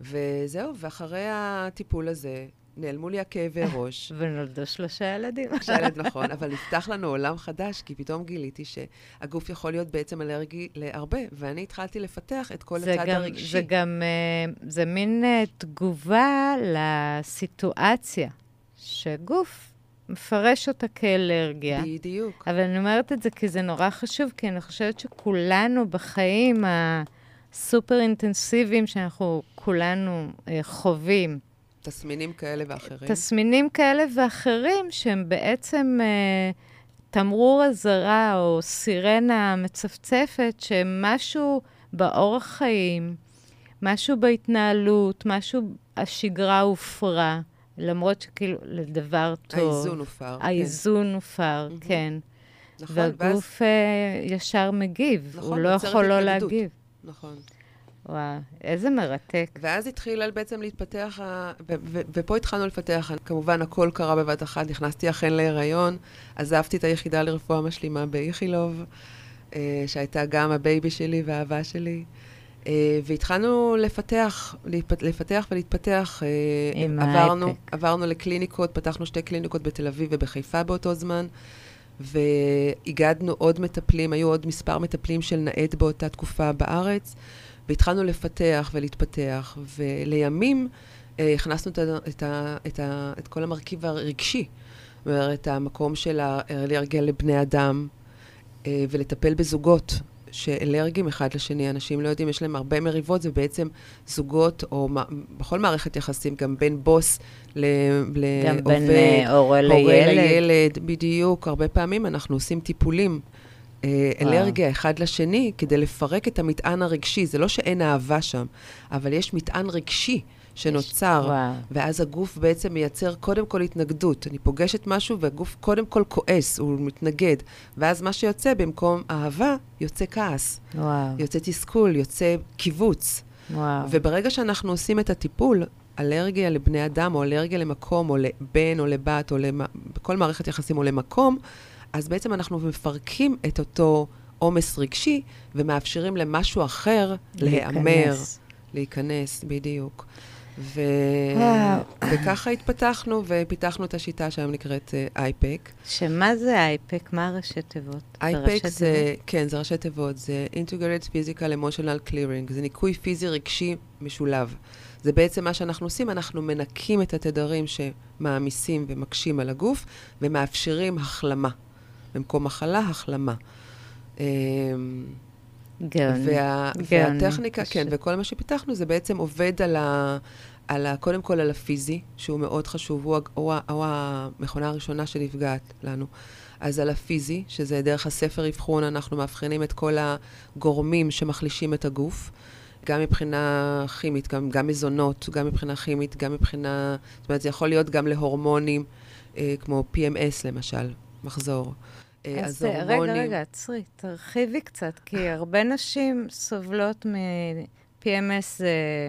וזהו, ואחרי הטיפול הזה, נעלמו לי הכאבי ראש. ונולדו שלושה ילדים. שלושה ילדים, נכון, אבל נפתח לנו עולם חדש, כי פתאום גיליתי שהגוף יכול להיות בעצם אלרגי להרבה, ואני התחלתי לפתח את כל הצד גם, הרגשי. זה גם, אה, זה מין אה, תגובה לסיטואציה, שגוף מפרש אותה כאלרגיה. בדיוק. אבל אני אומרת את זה כי זה נורא חשוב, כי אני חושבת שכולנו בחיים הסופר אינטנסיביים שאנחנו כולנו אה, חווים. תסמינים כאלה ואחרים. תסמינים כאלה ואחרים שהם בעצם אה, תמרור אזהרה או סירנה מצפצפת, שמשהו באורח חיים, משהו בהתנהלות, משהו, השגרה הופרה. למרות שכאילו, לדבר טוב. האיזון הופר. כן. האיזון כן. הופר, mm-hmm. כן. נכון, והגוף ואז... אה, ישר מגיב, נכון, הוא לא יכול לא להגיב. נכון. וואו, איזה מרתק. ואז התחיל בעצם להתפתח, ו- ו- ופה התחלנו לפתח, כמובן הכל קרה בבת אחת, נכנסתי אכן להיריון, עזבתי את היחידה לרפואה משלימה באיכילוב, אה, שהייתה גם ה baby שלי והאהבה שלי. אה, והתחלנו לפתח, לפתח ולהתפתח. אה, עם עברנו. עברנו לקליניקות, פתחנו שתי קליניקות בתל אביב ובחיפה באותו זמן, והגדנו עוד מטפלים, היו עוד מספר מטפלים של נעד באותה תקופה בארץ, והתחלנו לפתח ולהתפתח, ולימים אה, הכנסנו את, ה, את, ה, את, ה, את כל המרכיב הרגשי, זאת אומרת, המקום של האלרגיה לבני אדם, ולטפל בזוגות. שאלרגיים אחד לשני, אנשים לא יודעים, יש להם הרבה מריבות, זה בעצם זוגות, או בכל מערכת יחסים, גם בין בוס לעובד, גם בין אה, הורה לילד. לילד, בדיוק. הרבה פעמים אנחנו עושים טיפולים אה, אלרגיה אחד לשני כדי לפרק את המטען הרגשי. זה לא שאין אהבה שם, אבל יש מטען רגשי שנוצר, וואו. ואז הגוף בעצם מייצר קודם כל התנגדות. אני פוגשת משהו והגוף קודם כל כועס, הוא מתנגד. ואז מה שיוצא במקום אהבה, יוצא כעס, וואו, יוצא תסכול, יוצא קיבוץ. וואו. וברגע שאנחנו עושים את הטיפול, אלרגיה לבני אדם, או אלרגיה למקום, או לבן, או לבת, או למ... בכל מערכת יחסים, או למקום, אז בעצם אנחנו מפרקים את אותו עומס רגשי, ומאפשרים למשהו אחר להיאמר, להיכנס. להיכנס, בדיוק. ו... וככה התפתחנו, ופיתחנו את השיטה שהיום נקראת אה, אייפק. שמה זה אייפק? מה הראשי תיבות? אייפק ראשי זה, כן, זה ראשי תיבות, זה Integrated Physical Emotional Clearing, זה ניקוי פיזי רגשי משולב. זה בעצם מה שאנחנו עושים, אנחנו מנקים את התדרים שמעמיסים ומקשים על הגוף, ומאפשרים החלמה. במקום מחלה, החלמה. גאוני. וה, גאוני, והטכניקה, כן, פשוט. וכל מה שפיתחנו זה בעצם עובד על ה... על ה, קודם כל על הפיזי, שהוא מאוד חשוב, הוא, הוא, הוא המכונה הראשונה שנפגעת לנו. אז על הפיזי, שזה דרך הספר אבחון, אנחנו מאבחנים את כל הגורמים שמחלישים את הגוף, גם מבחינה כימית, גם, גם מזונות, גם מבחינה כימית, גם מבחינה... זאת אומרת, זה יכול להיות גם להורמונים, אה, כמו PMS למשל, מחזור. אה, אז אה, רגע, רגע, עצרי, תרחיבי קצת, כי הרבה נשים סובלות מ-PMS זה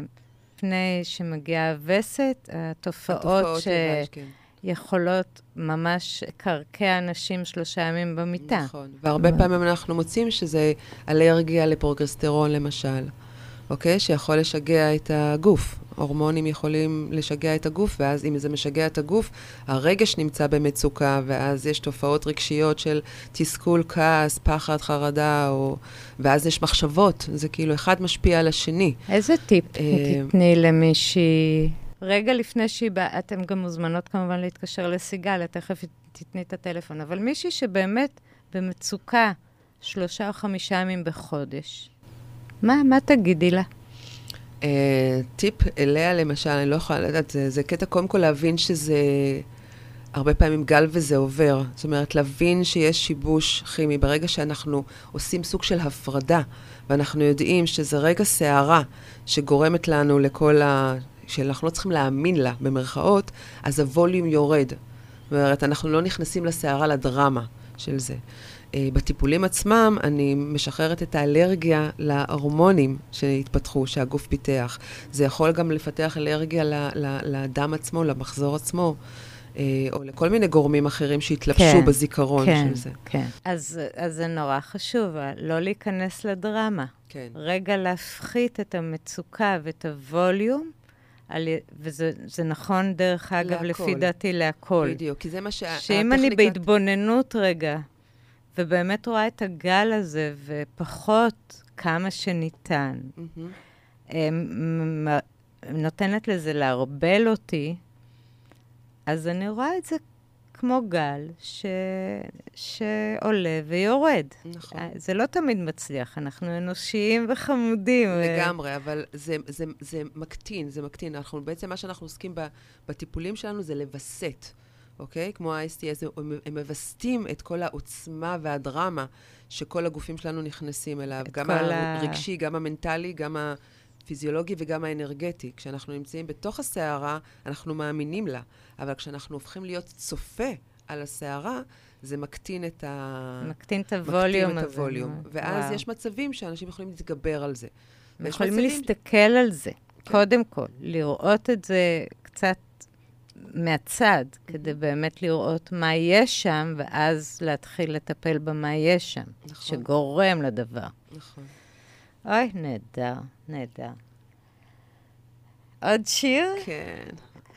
לפני שמגיעה הווסת, התופעות התופעות לבש, כן. שיכולות ממש קרקע אנשים שלושה ימים במיטה. נכון. והרבה פעמים אנחנו מוצאים שזה אלרגיה לפרוגסטרון למשל, אוקיי? שיכול לשגע את הגוף. הורמונים יכולים לשגע את הגוף, ואז אם זה משגע את הגוף, הרגש נמצא במצוקה, ואז יש תופעות רגשיות של תסכול, כעס, פחד, חרדה, או... ואז יש מחשבות. זה כאילו אחד משפיע על השני. איזה טיפ אה, תתני למישהי? רגע לפני שהיא באה, אתן גם מוזמנות כמובן להתקשר לסיגל, תכף תתני את הטלפון, אבל מישהי שבאמת במצוקה שלושה או חמישה ימים בחודש, מה, מה תגידי לה? Uh, טיפ אליה, למשל, אני לא יכולה לדעת, זה, זה קטע קודם כל להבין שזה הרבה פעמים גל וזה עובר. זאת אומרת, להבין שיש שיבוש כימי. ברגע שאנחנו עושים סוג של הפרדה, ואנחנו יודעים שזה רגע סערה שגורמת לנו לכל ה... שאנחנו לא צריכים להאמין לה, במרכאות, אז הווליום יורד. זאת אומרת, אנחנו לא נכנסים לסערה, לדרמה של זה. Uh, בטיפולים עצמם, אני משחררת את האלרגיה להורמונים שהתפתחו, שהגוף פיתח. זה יכול גם לפתח אלרגיה ל- ל- לדם עצמו, למחזור עצמו, uh, או לכל מיני גורמים אחרים שהתלבשו כן, זיכרון כן, של זה. כן. אז, אז זה נורא חשוב, לא להיכנס לדרמה. כן. רגע להפחית את המצוקה ואת הווליום, על, וזה זה נכון, דרך אגב, להכל. לפי דעתי, להכל. בדיוק, כי זה מה שה... שאם אני בהתבוננות רגע, ובאמת רואה את הגל הזה, ופחות כמה שניתן. אמ, מ- נותנת לזה לערבל אותי, אז אני רואה את זה כמו גל ש... שעולה ויורד. נכון. אה, זה לא תמיד מצליח, אנחנו אנושיים וחמודים. ו- לגמרי, אבל זה, זה, זה מקטין, זה מקטין. אנחנו, בעצם מה שאנחנו עוסקים ב, בטיפולים שלנו זה לווסת, אוקיי? כמו ה-STS, הם, הם מווסתים את כל העוצמה והדרמה שכל הגופים שלנו נכנסים אליו. גם כל ה- הרגשי, גם המנטלי, גם הפיזיולוגי וגם האנרגטי. כשאנחנו נמצאים בתוך הסערה, אנחנו מאמינים לה. אבל כשאנחנו הופכים להיות צופה על הסערה, זה מקטין את ה... מקטין את הווליום מקטין הזה. את הווליום. ואז וואו. יש מצבים שאנשים יכולים להתגבר על זה. יכולים מצבים- להסתכל על זה, כן. קודם כל, לראות את זה קצת מהצד, כדי באמת לראות מה יש שם, ואז להתחיל לטפל במה יש שם, נכון. שגורם לדבר. נכון. אוי, נהדר, נהדר. עוד שיר? כן.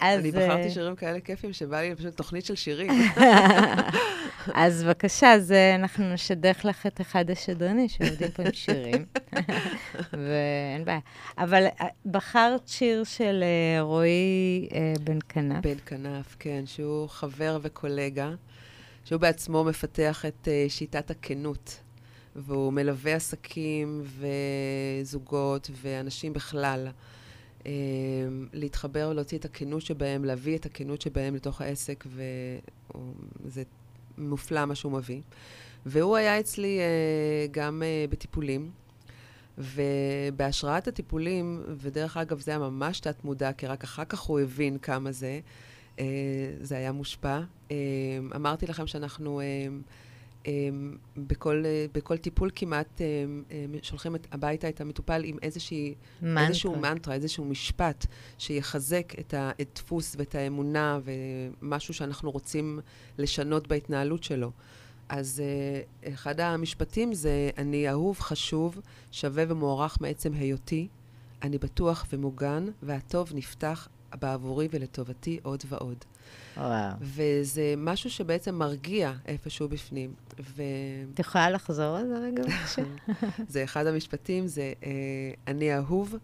אז, אני אה, בחרתי שירים כאלה כיפים, שבא לי פשוט תוכנית של שירים. אז בבקשה, אז אה, אנחנו נשדך לך את אחד השדרנים שעובדים פה עם שירים, ואין בעיה. אבל אה, בחרת שיר של אה, רועי אה, בן כנף. בן כנף, כן, שהוא חבר וקולגה, שהוא בעצמו מפתח את שיטת הכנות, והוא מלווה עסקים וזוגות ואנשים בכלל. Um, להתחבר ולהוציא את הכנות שבהם, להביא את הכנות שבהם לתוך העסק, וזה מופלא מה שהוא מביא. והוא היה אצלי אה, גם אה, בטיפולים, ובהשראת הטיפולים, ודרך אגב, זה היה ממש תת-מודע, כי רק אחר כך הוא הבין כמה זה, אה, זה היה מושפע. אה, אמרתי לכם שאנחנו... אה, אמ, בכל, אה, בכל טיפול כמעט אמ, אמ, שולחים את, הביתה את המטופל עם איזושהי, מנטרה. איזשהו מנטרה, איזשהו משפט שיחזק את הדפוס ואת האמונה ומשהו שאנחנו רוצים לשנות בהתנהלות שלו. אז uh, אחד המשפטים זה, אני אהוב, חשוב, שווה ומוערך מעצם היותי, אני בטוח ומוגן, והטוב נפתח בעבורי ולטובתי עוד ועוד. וואו. וזה משהו שבעצם מרגיע איפשהו בפנים. ו... את יכולה לחזור על זה רגע בבקשה? זה אחד המשפטים, זה אה, אני אהוב,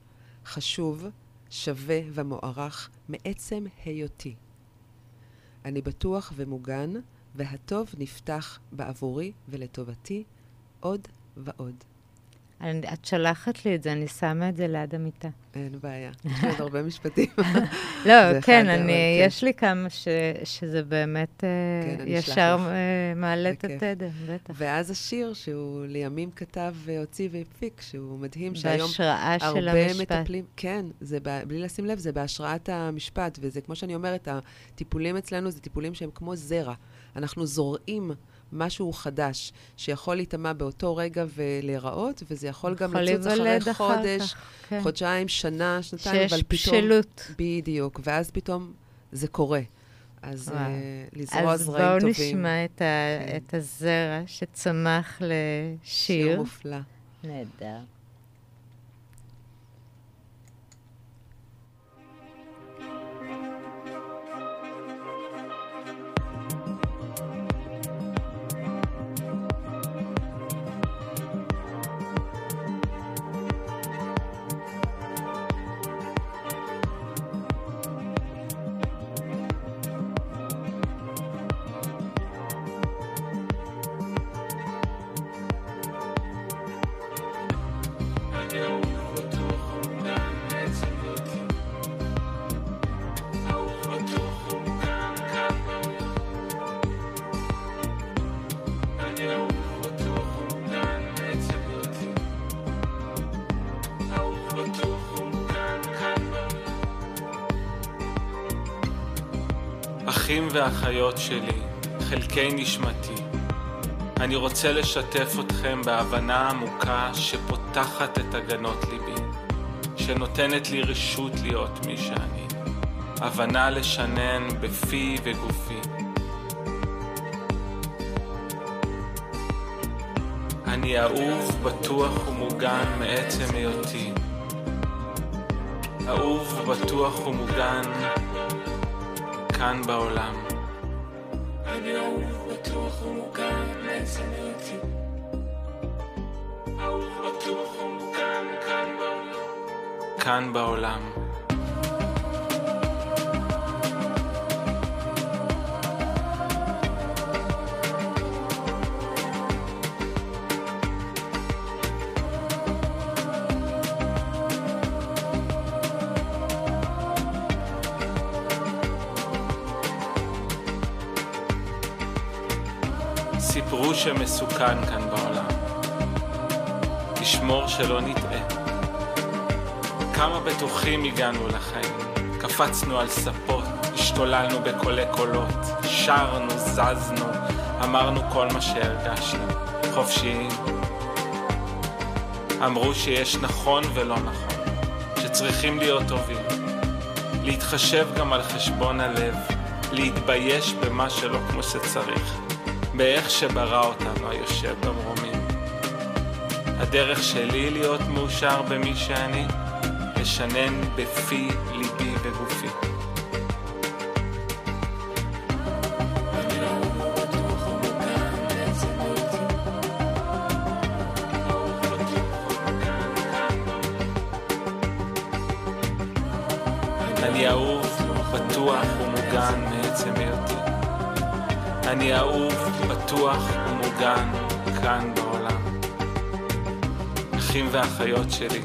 חשוב, שווה ומוערך מעצם היותי. אני בטוח ומוגן, והטוב נפתח בעבורי ולטובתי עוד ועוד. אני, את שלחת לי את זה, אני שמה את זה ליד המיטה. אין בעיה, יש עוד הרבה משפטים. לא, כן, אני, כן. יש לי כמה ש, שזה באמת כן, uh, ישר uh, מעלה את התדר, בטח. ואז השיר שהוא לימים כתב והוציא והפיק, שהוא מדהים, שהיום הרבה מטפלים, כן, זה בלי לשים לב, זה בהשראת המשפט, וזה כמו שאני אומרת, הטיפולים אצלנו זה טיפולים שהם כמו זרע. אנחנו זורעים משהו חדש, שיכול להיטמע באותו רגע ולהיראות, וזה יכול גם לצוץ אחרי חודש, כן. חודשיים, שנה, שנתיים, אבל פתאום... שיש בשלות. בדיוק, ואז פתאום זה קורה. אז uh, לזרוע זרעים טובים. אז בואו נשמע את, ה, כן. את הזרע שצמח לשיר. שיר מופלא. נהדר. אחים ואחיות שלי, חלקי נשמתי, אני רוצה לשתף אתכם בהבנה עמוקה שפותחת את הגנות ליבי, שנותנת לי רשות להיות מי שאני, הבנה לשנן בפי וגופי. אני אהוב, בטוח ומוגן מעצם היותי. אהוב, בטוח ומוגן כאן בעולם. אהוב, בטוח ומוגן מעצם היותי. אהוב, בטוח ומוגן כאן בעולם. כאן בעולם. שמסוכן כאן בעולם. תשמור שלא נטעה. כמה בטוחים הגענו לחיים, קפצנו על ספות, השתוללנו בקולי קולות, שרנו, זזנו, אמרנו כל מה שהרגשנו, חופשיים. אמרו שיש נכון ולא נכון, שצריכים להיות טובים, להתחשב גם על חשבון הלב, להתבייש במה שלא כמו שצריך. באיך שברא אותנו היושב במרומים. הדרך שלי להיות מאושר במי שאני, לשנן בפי, ליבי וגופי. אני אהוב, בטוח ומוגן מעצם היותי. אני אהוב, בטוח ומוגן כאן בעולם. אחים ואחיות שלי,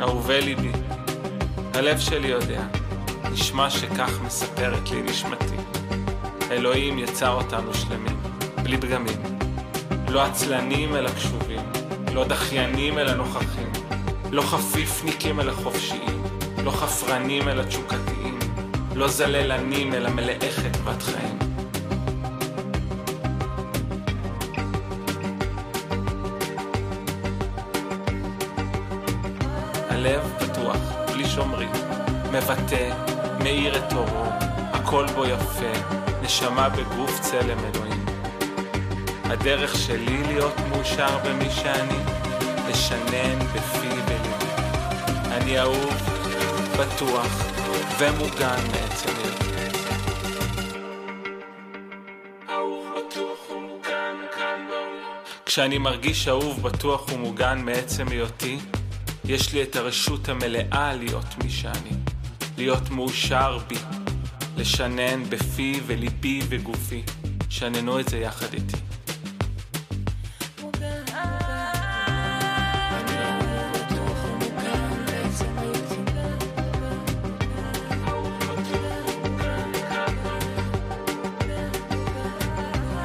אהובי ליבי, הלב שלי יודע, נשמע שכך מספרת לי נשמתי. אלוהים יצר אותנו שלמים, בלי פגמים. לא עצלנים אלא קשובים, לא דחיינים אלא נוכחים, לא חפיפניקים אלא חופשיים, לא חפרנים אלא תשוקתיים, לא זללנים אלא מלאי חדוות חיים. הלב פתוח, בלי שומרים, מבטא, מאיר את אורו, הכל בו יפה, נשמה בגוף צלם אלוהים. הדרך שלי להיות מאושר במי שאני, לשנן בפי וליבי. אני אהוב, בטוח ומוגן מעצם היותי. כשאני מרגיש אהוב, בטוח ומוגן מעצם היותי, יש לי את הרשות המלאה להיות מי שאני, להיות מאושר בי, לשנן בפי וליבי וגופי, שננו את זה יחד איתי.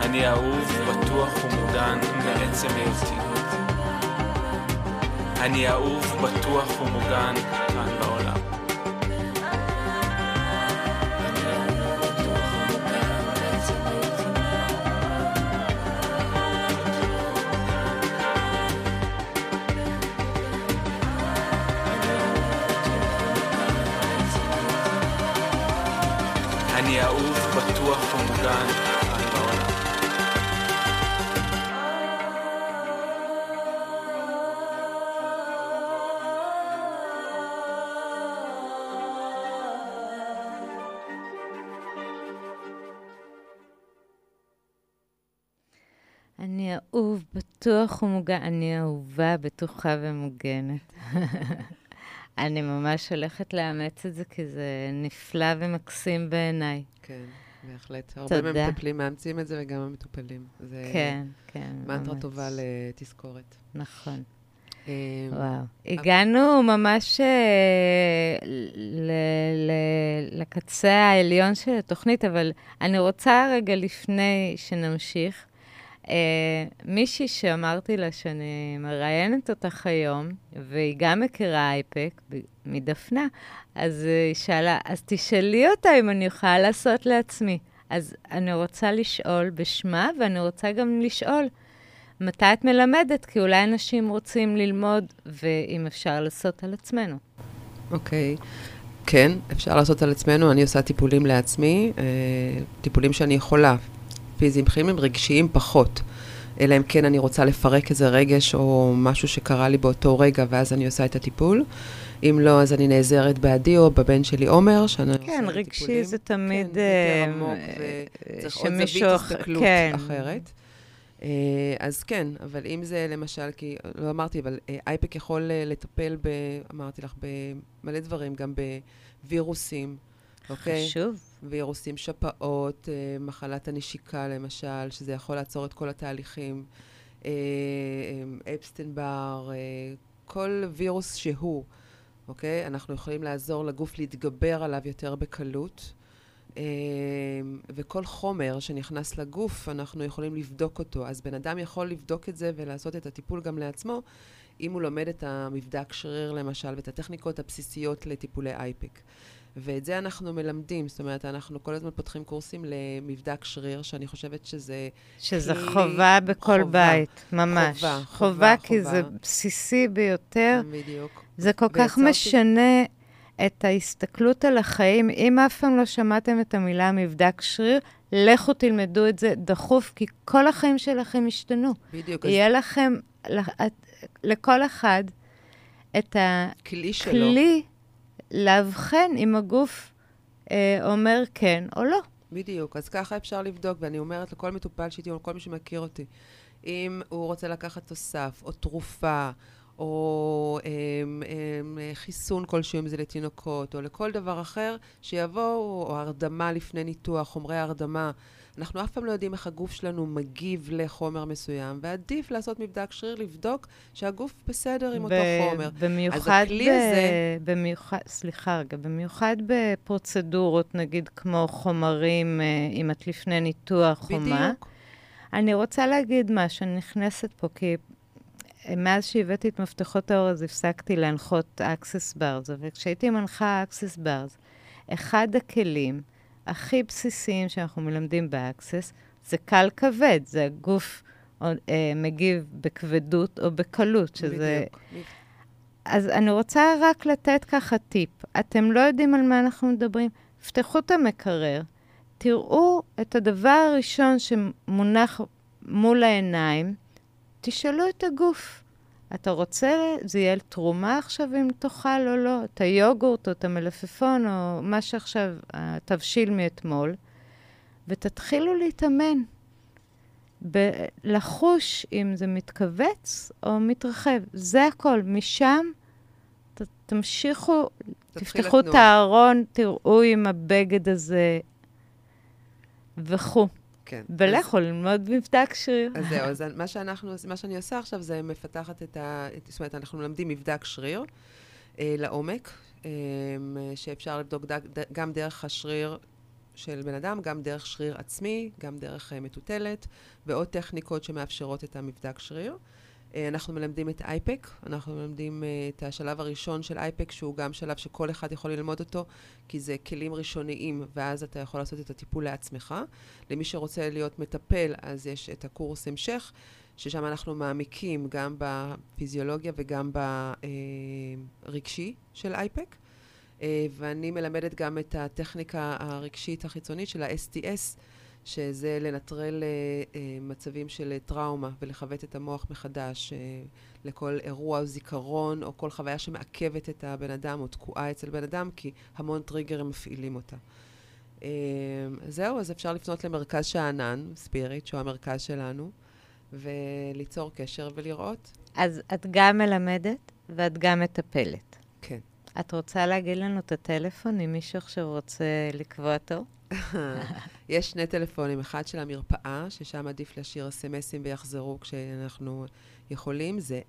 אני אהוב, בטוח ומוגן מעצם היותי. אני אהוב, בטוח ומוגן אני אהוב, בטוח ומוגן. אני אהובה, בטוחה ומוגנת. אני ממש הולכת לאמץ את זה, כי זה נפלא ומקסים בעיניי. כן, בהחלט. הרבה תודה. מהמטפלים מאמצים את זה וגם המטופלים. זה כן, כן, מנטרה ממש. טובה לתזכורת. נכון. אה, וואו. הגענו ממש אה, לקצה העליון של התוכנית, אבל אני רוצה רגע לפני שנמשיך, אה, מישהי שאמרתי לה שאני מראיינת אותך היום, והיא גם מכירה אייפק, מדפנה, אז היא שאלה, אז תשאלי אותה אם אני יכולה לעשות לעצמי. אז אני רוצה לשאול בשמה, ואני רוצה גם לשאול, מתי את מלמדת? כי אולי אנשים רוצים ללמוד, ואם אפשר לעשות על עצמנו. אוקיי. כן, אפשר לעשות על עצמנו. אני עושה טיפולים לעצמי, אה, טיפולים שאני יכולה, פיזיים, כימיים, רגשיים פחות. אלא אם כן אני רוצה לפרק איזה רגש או משהו שקרה לי באותו רגע, ואז אני עושה את הטיפול. אם לא, אז אני נעזרת בעדי או בבן שלי עומר, שאני עושה כן, לו רגשי טיפולים. זה תמיד... כן, אה, יותר עמוק, אה, וצריך עוד זווית הסתכלות כן. אחרת. אה, אז כן, אבל אם זה למשל, כי לא אמרתי, אבל אה, אייפק יכול אה, לטפל ב... אמרתי לך, במלא דברים, גם בווירוסים, אוקיי? חשוב. וירוסים שפעות, אה, מחלת הנשיקה למשל, שזה יכול לעצור את כל התהליכים, אה, אה, אפסטנבר, אה, כל וירוס שהוא, אוקיי? אנחנו יכולים לעזור לגוף להתגבר עליו יותר בקלות. וכל חומר שנכנס לגוף, אנחנו יכולים לבדוק אותו. אז בן אדם יכול לבדוק את זה ולעשות את הטיפול גם לעצמו, אם הוא לומד את המבדק שריר למשל, ואת הטכניקות הבסיסיות לטיפולי אייפק. ואת זה אנחנו מלמדים, זאת אומרת, אנחנו כל הזמן פותחים קורסים למבדק שריר, שאני חושבת שזה... שזה כלי- חובה בכל חובה. בית, ממש. חובה, חובה, חובה, כי זה חובה. בסיסי ביותר. בדיוק. זה כל כך משנה את ההסתכלות על החיים. אם אף פעם לא שמעתם את המילה מבדק שריר, לכו תלמדו את זה דחוף, כי כל החיים שלכם השתנו. בדיוק. אז יהיה לכם, ל- את- לכל אחד, את כלי שלו. לאבחן אם הגוף אה, אומר כן או לא. בדיוק, אז ככה אפשר לבדוק, ואני אומרת לכל מטופל שאיתי, או לכל מי שמכיר אותי, אם הוא רוצה לקחת תוסף, או תרופה, או אמ, אמ, חיסון כלשהו, אם זה לתינוקות, או לכל דבר אחר, שיבואו, או הרדמה לפני ניתוח, חומרי הרדמה. אנחנו אף פעם לא יודעים איך הגוף שלנו מגיב לחומר מסוים, ועדיף לעשות מבדק שריר, לבדוק שהגוף בסדר עם אותו ב- חומר. במיוחד, הכלי ב- הזה- במיוחד, סליחה רגע, במיוחד בפרוצדורות, נגיד כמו חומרים, אה, אם את לפני ניתוח או מה, בדיוק. אני רוצה להגיד משהו, אני נכנסת פה, כי מאז שהבאתי את מפתחות האור, אז הפסקתי להנחות Access Bars, וכשהייתי מנחה Access Bars, אחד הכלים הכי בסיסיים שאנחנו מלמדים ב-Access זה קל כבד, זה הגוף אה, מגיב בכבדות או בקלות, שזה... בדיוק. אז אני רוצה רק לתת ככה טיפ. אתם לא יודעים על מה אנחנו מדברים? פתחו את המקרר, תראו את הדבר הראשון שמונח מול העיניים, תשאלו את הגוף. אתה רוצה, זה יהיה תרומה עכשיו אם תאכל או לא, את היוגורט או את המלפפון או מה שעכשיו, התבשיל מאתמול, ותתחילו להתאמן. ב- לחוש אם זה מתכווץ או מתרחב. זה הכל. משם ת- תמשיכו, תפתחו את הארון, תראו אם הבגד הזה וכו'. כן. ולכו ללמוד מבדק שריר. אז זהו, אז מה, שאנחנו, מה שאני עושה עכשיו זה מפתחת את ה... זאת אומרת, אנחנו מלמדים מבדק שריר אה, לעומק, אה, שאפשר לבדוק ד, ד, גם דרך השריר של בן אדם, גם דרך שריר עצמי, גם דרך אה, מטוטלת, ועוד טכניקות שמאפשרות את המבדק שריר. אה, אנחנו מלמדים את אייפק, אנחנו מלמדים אה, את השלב הראשון של אייפק, שהוא גם שלב שכל אחד יכול ללמוד אותו, כי זה כלים ראשוניים, ואז אתה יכול לעשות את הטיפול לעצמך. למי שרוצה להיות מטפל, אז יש את הקורס המשך, ששם אנחנו מעמיקים גם בפיזיולוגיה וגם ברגשי של אייפק. ואני מלמדת גם את הטכניקה הרגשית החיצונית של ה-STS, שזה לנטרל אה, אה, מצבים של אה, טראומה ולכבט את המוח מחדש לכל אירוע או זיכרון או כל חוויה שמעכבת את הבן אדם או תקועה אצל בן אדם, כי המון טריגרים מפעילים אותה. זהו, אז אפשר לפנות למרכז שאנן, ספיריט, שהוא המרכז שלנו, וליצור קשר ולראות. אז את גם מלמדת ואת גם מטפלת. כן. את רוצה להגיד לנו את הטלפון, אם מישהו עכשיו רוצה לקבוע תור? יש שני טלפונים, אחד של המרפאה, ששם עדיף להשאיר אס.אם.אסים ויחזרו כשאנחנו יכולים, זה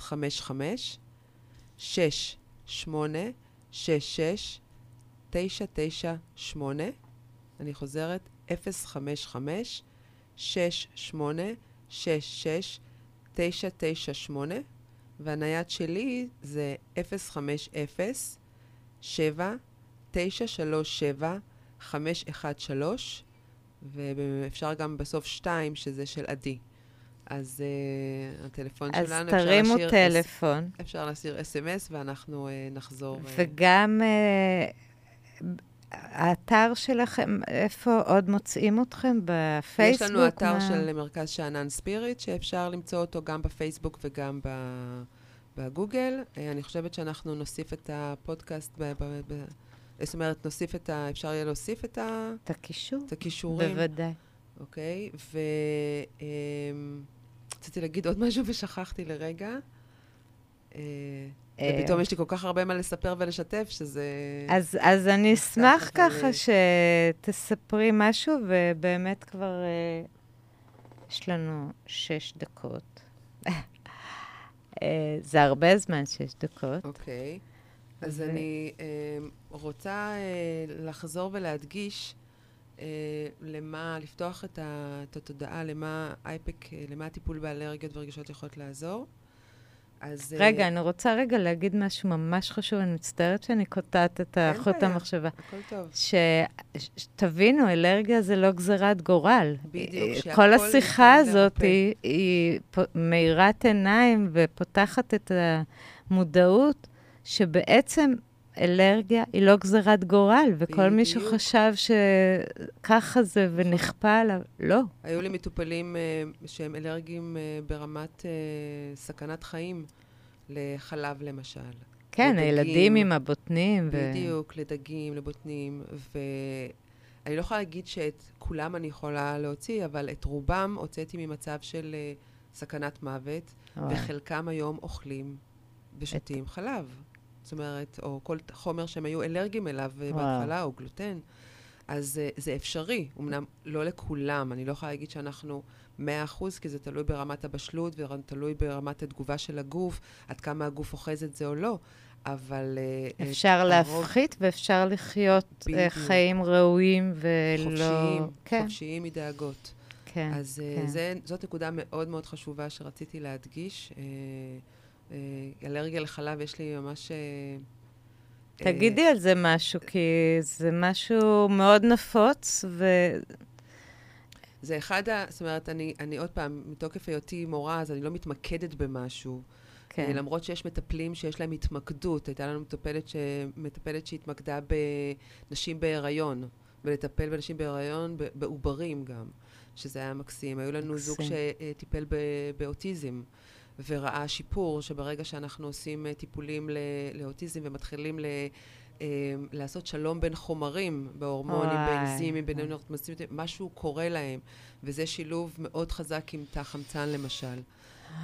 055 68 66 998 אני חוזרת, 055 68 66 998 והנייד שלי זה 050 7 937 513, ואפשר גם בסוף 2, שזה של עדי. אז uh, הטלפון אז שלנו, אפשר להשאיר... אז תרימו טלפון. אס, אפשר להשאיר אס.אם.אס ואנחנו uh, נחזור. אה, וגם uh, האתר שלכם, איפה עוד מוצאים אתכם? בפייסבוק? יש לנו אתר מה... של מרכז שאנן ספיריט, שאפשר למצוא אותו גם בפייסבוק וגם ב... בגוגל. אני חושבת שאנחנו נוסיף את הפודקאסט ב... ב... ב... זאת אומרת, נוסיף את ה... אפשר יהיה להוסיף את ה... את הקישור? את הכישורים. בוודאי. אוקיי, ורציתי אמ, להגיד עוד משהו ושכחתי לרגע. אה, אה, ופתאום יש לי כל כך הרבה מה לספר ולשתף, שזה... אז, אז אני אשמח ככה שתספרי משהו, ובאמת כבר uh, יש לנו שש דקות. uh, זה הרבה זמן, שש דקות. אוקיי. Okay. אז ו... אני אה, רוצה אה, לחזור ולהדגיש אה, למה, לפתוח את, ה, את התודעה, למה אייפק, אה, למה הטיפול באלרגיות ורגישות יכולות לעזור. אז... אה, רגע, uh, אני רוצה רגע להגיד משהו ממש חשוב, אני מצטערת שאני קוטעת את חוט המחשבה. הכל טוב. שתבינו, אלרגיה זה לא גזירת גורל. בדיוק, אה, כל השיחה הזאת היא, היא מאירת עיניים ופותחת את המודעות שבעצם אלרגיה היא לא גזירת גורל, וכל מי שחשב שככה זה ונכפה עליו, לא. היו לי מטופלים uh, שהם אלרגיים uh, ברמת uh, סכנת חיים, לחלב למשל. כן, לדגים, הילדים עם הבוטנים. בדיוק, ו... לדגים, לבוטנים, ואני לא יכולה להגיד שאת כולם אני יכולה להוציא, אבל את רובם הוצאתי ממצב של uh, סכנת מוות, וואי. וחלקם היום אוכלים ושותים את... חלב. זאת אומרת, או כל חומר שהם היו אלרגיים אליו וואו. בהתחלה, או גלוטן. אז uh, זה אפשרי, אמנם לא לכולם, אני לא יכולה להגיד שאנחנו 100%, כי זה תלוי ברמת הבשלות ותלוי ברמת התגובה של הגוף, עד כמה הגוף אוחז את זה או לא, אבל... Uh, אפשר להפחית הרוב... ואפשר לחיות uh, חיים ראויים ולא... חופשיים, כן. חופשיים מדאגות. כן. אז אה, כן. זה, זאת נקודה מאוד מאוד חשובה שרציתי להדגיש. אה, אה, אלרגיה לחלב, יש לי ממש... אה, תגידי על זה משהו, כי זה משהו מאוד נפוץ, ו... זה אחד ה... זאת אומרת, אני, אני עוד פעם, מתוקף היותי מורה, אז אני לא מתמקדת במשהו. כן. אה, למרות שיש מטפלים שיש להם התמקדות. הייתה לנו מטפלת, ש... מטפלת שהתמקדה בנשים בהיריון, ולטפל בנשים בהיריון בעוברים גם, שזה היה מקסים. היו לנו זוג מקסים. שטיפל ב... באוטיזם. וראה שיפור, שברגע שאנחנו עושים אה, טיפולים לאוטיזם ומתחילים ל- אה, לעשות שלום בין חומרים, בהורמונים, באנזימים, בין וואי. נורמטיביים, משהו קורה להם, וזה שילוב מאוד חזק עם תא חמצן למשל.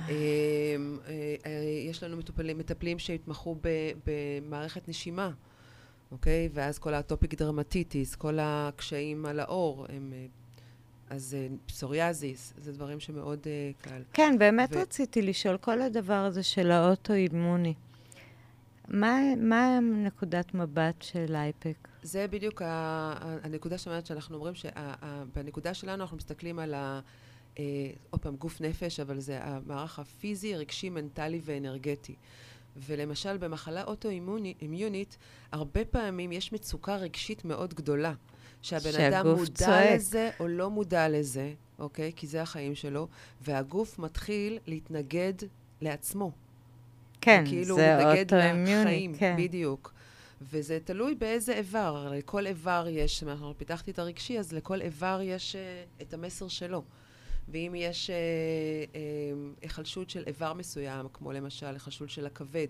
אה, אה, אה, יש לנו מטופלים, מטפלים שהתמחו במערכת נשימה, אוקיי? ואז כל האטופיק דרמטיטיס, כל הקשיים על העור, הם... אז אה, פסוריאזיס, זה דברים שמאוד אה, קל. כן, באמת ו- רציתי לשאול, כל הדבר הזה של האוטואימוני, מה, מה נקודת מבט של אייפק? זה בדיוק ה- ה- הנקודה שאומרת שאנחנו אומרים שבנקודה שלנו אנחנו מסתכלים על ה... אה, עוד פעם, גוף נפש, אבל זה המערך הפיזי, רגשי, מנטלי ואנרגטי. ולמשל, במחלה אוטואימונית, הרבה פעמים יש מצוקה רגשית מאוד גדולה. שהבן אדם מודע צועק. לזה או לא מודע לזה, אוקיי? כי זה החיים שלו, והגוף מתחיל להתנגד לעצמו. כן, כאילו זה מהחיים, כן. בדיוק. וזה תלוי באיזה איבר. לכל איבר יש, אנחנו פיתחתי את הרגשי, אז לכל איבר יש uh, את המסר שלו. ואם יש uh, uh, היחלשות של איבר מסוים, כמו למשל היחלשות של הכבד,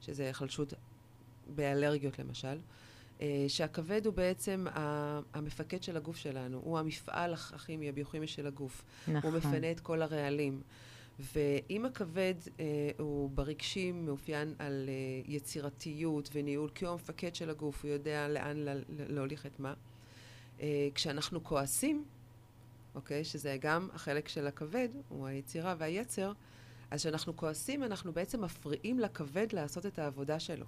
שזה היחלשות באלרגיות למשל, uh, שהכבד הוא בעצם המפקד של הגוף שלנו, הוא המפעל הכ- הכימי, הביוכימי של הגוף. נכון. הוא מפנה את כל הרעלים. ואם הכבד אה, הוא ברגשי מאופיין על אה, יצירתיות וניהול, כי הוא המפקד של הגוף, הוא יודע לאן ל- ל- להוליך את מה. אה, כשאנחנו כועסים, אוקיי, שזה גם החלק של הכבד, הוא היצירה והיצר, אז כשאנחנו כועסים, אנחנו בעצם מפריעים לכבד לעשות את העבודה שלו.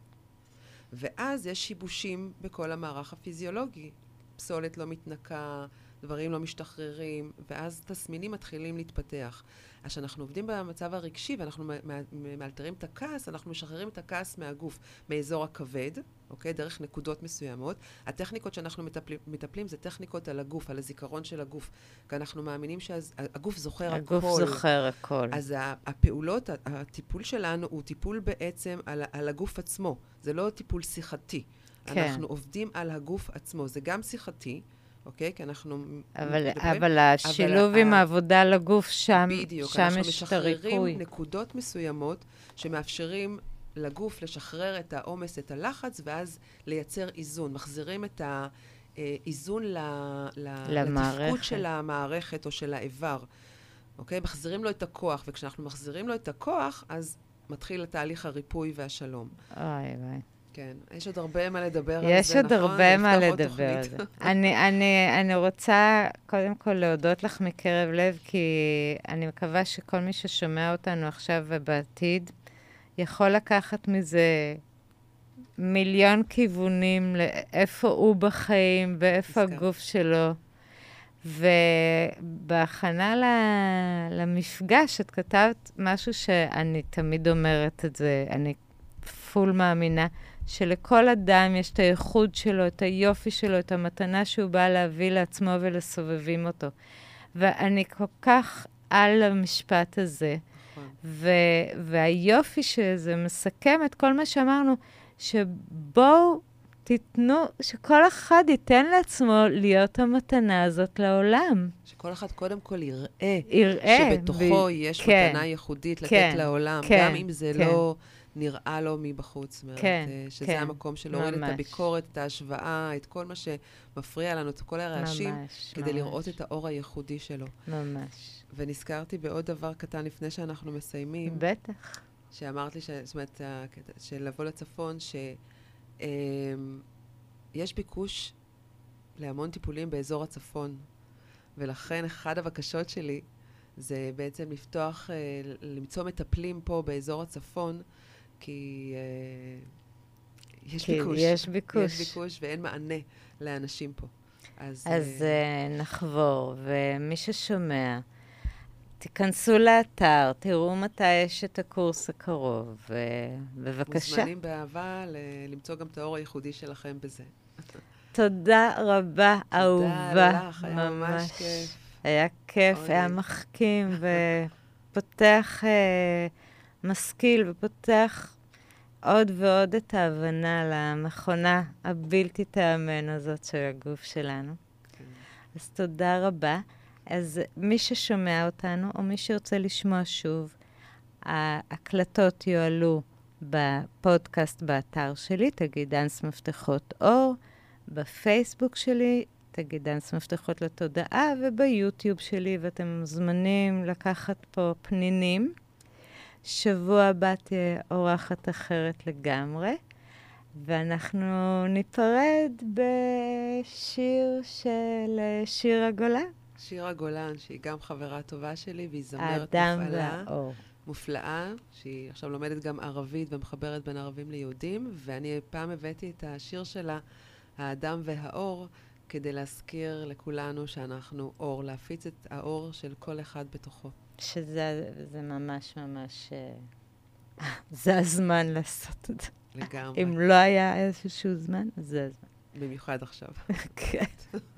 ואז יש שיבושים בכל המערך הפיזיולוגי. פסולת לא מתנקה, דברים לא משתחררים, ואז תסמינים מתחילים להתפתח. אז כשאנחנו עובדים במצב הרגשי ואנחנו מאלתרים את הכעס, אנחנו משחררים את הכעס מהגוף, מאזור הכבד, אוקיי? דרך נקודות מסוימות. הטכניקות שאנחנו מטפלים, מטפלים זה טכניקות על הגוף, על הזיכרון של הגוף. כי אנחנו מאמינים שהגוף זוכר הגוף הכל. זוכר הכל. אז הפעולות, הטיפול שלנו הוא טיפול בעצם על, על הגוף עצמו. זה לא טיפול שיחתי. כן. אנחנו עובדים על הגוף עצמו. זה גם שיחתי, אוקיי? כי אנחנו... אבל, מדברים- אבל השילוב ה- עם העבודה לגוף, שם, בדיוק, שם אנחנו יש את משחררים הריפוי. נקודות מסוימות שמאפשרים לגוף לשחרר את העומס, את הלחץ, ואז לייצר איזון. מחזירים את האיזון ל, ל, למערכת. לתפקוד של המערכת או של האיבר. אוקיי? מחזירים לו את הכוח, וכשאנחנו מחזירים לו את הכוח, אז מתחיל תהליך הריפוי והשלום. אוי, אוי. כן, יש עוד הרבה מה לדבר על זה, יש עוד נכון? הרבה מה לדבר על זה. אני, אני, אני רוצה קודם כל להודות לך מקרב לב, כי אני מקווה שכל מי ששומע אותנו עכשיו ובעתיד, יכול לקחת מזה מיליון כיוונים לאיפה הוא בחיים ואיפה. הגוף שלו. ובהכנה למפגש, את כתבת משהו שאני תמיד אומרת את זה, אני פול מאמינה, שלכל אדם יש את הייחוד שלו, את היופי שלו, את המתנה שהוא בא להביא לעצמו ולסובבים אותו. ואני כל כך על המשפט הזה. נכון. ו- והיופי שזה מסכם את כל מה שאמרנו, שבואו תיתנו, שכל אחד ייתן לעצמו להיות המתנה הזאת לעולם. שכל אחד קודם כל יראה יראה. שבתוכו ב- יש כן, מתנה ייחודית לתת כן, לעולם, כן, גם אם זה כן. לא נראה לו מבחוץ. זאת אומרת, כן, אה, שזה כן, המקום של להוריד את. הביקורת, את ההשוואה, את כל מה שמפריע לנו, את כל הרעשים, ממש, כדי ממש, לראות את האור הייחודי שלו. ממש. ונזכרתי בעוד דבר קטן לפני שאנחנו מסיימים, בטח. שאמרת לי, ש... זאת אומרת, של לבוא לצפון, שיש ביקוש להמון טיפולים באזור הצפון, ולכן אחת הבקשות שלי זה בעצם לפתוח, אה, למצוא מטפלים פה באזור הצפון, כי אה, יש כי ביקוש. יש ביקוש. יש ביקוש ואין מענה לאנשים פה. אז, אז uh, נחבור, ומי ששומע, תיכנסו לאתר, תראו מתי יש את הקורס הקרוב, ובבקשה. מוזמנים באהבה למצוא גם את האור הייחודי שלכם בזה. תודה רבה, אהובה. תודה לך, היה ממש כיף. היה כיף, היה מחכים ופותח, אה, משכיל ופותח עוד ועוד את ההבנה למכונה הבלתי תיאמן הזאת של הגוף שלנו. כן. אז תודה רבה. אז מי ששומע אותנו, או מי שרוצה לשמוע שוב, ההקלטות יועלו בפודקאסט באתר שלי, תגיד דאנס מפתחות אור, בפייסבוק שלי, תגיד דאנס מפתחות לתודעה, וביוטיוב שלי, ואתם מוזמנים לקחת פה פנינים. שבוע הבא תהיה אורחת אחרת לגמרי, ואנחנו ניפרד בשיר של שירה גולן. שירה גולן, שהיא גם חברה טובה שלי, והיא זמרת מופעלה. והאור. מופלאה, שהיא עכשיו לומדת גם ערבית ומחברת בין ערבים ליהודים, ואני פעם הבאתי את השיר שלה, האדם והאור, כדי להזכיר לכולנו שאנחנו אור, להפיץ את האור של כל אחד בתוכו. שזה זה ממש ממש... אה, זה הזמן לעשות את זה. לגמרי. אם לא היה איזשהו זמן, אז זה הזמן. במיוחד עכשיו. כן.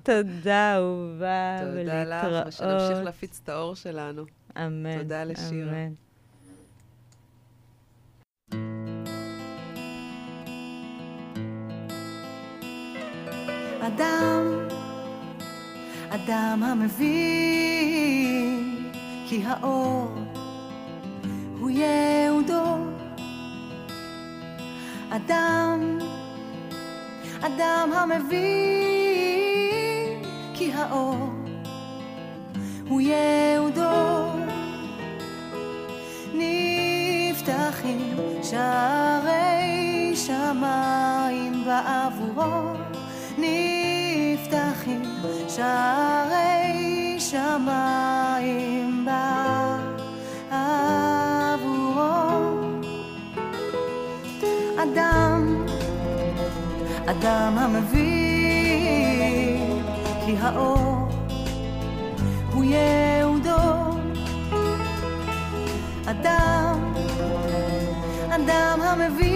תודה, אהובה, ולהתראות. תודה לך, ושנמשיך להפיץ את האור שלנו. אמן. תודה לשירה. אמן. אדם, אדם המבין כי האור הוא יהודו. אדם, אדם המבין כי האור הוא יהודו. נפתחים שערי שמיים בעבורו. נפתחים שערי שמיים אדם המבין כי האור הוא יהודו. אדם, אדם המבין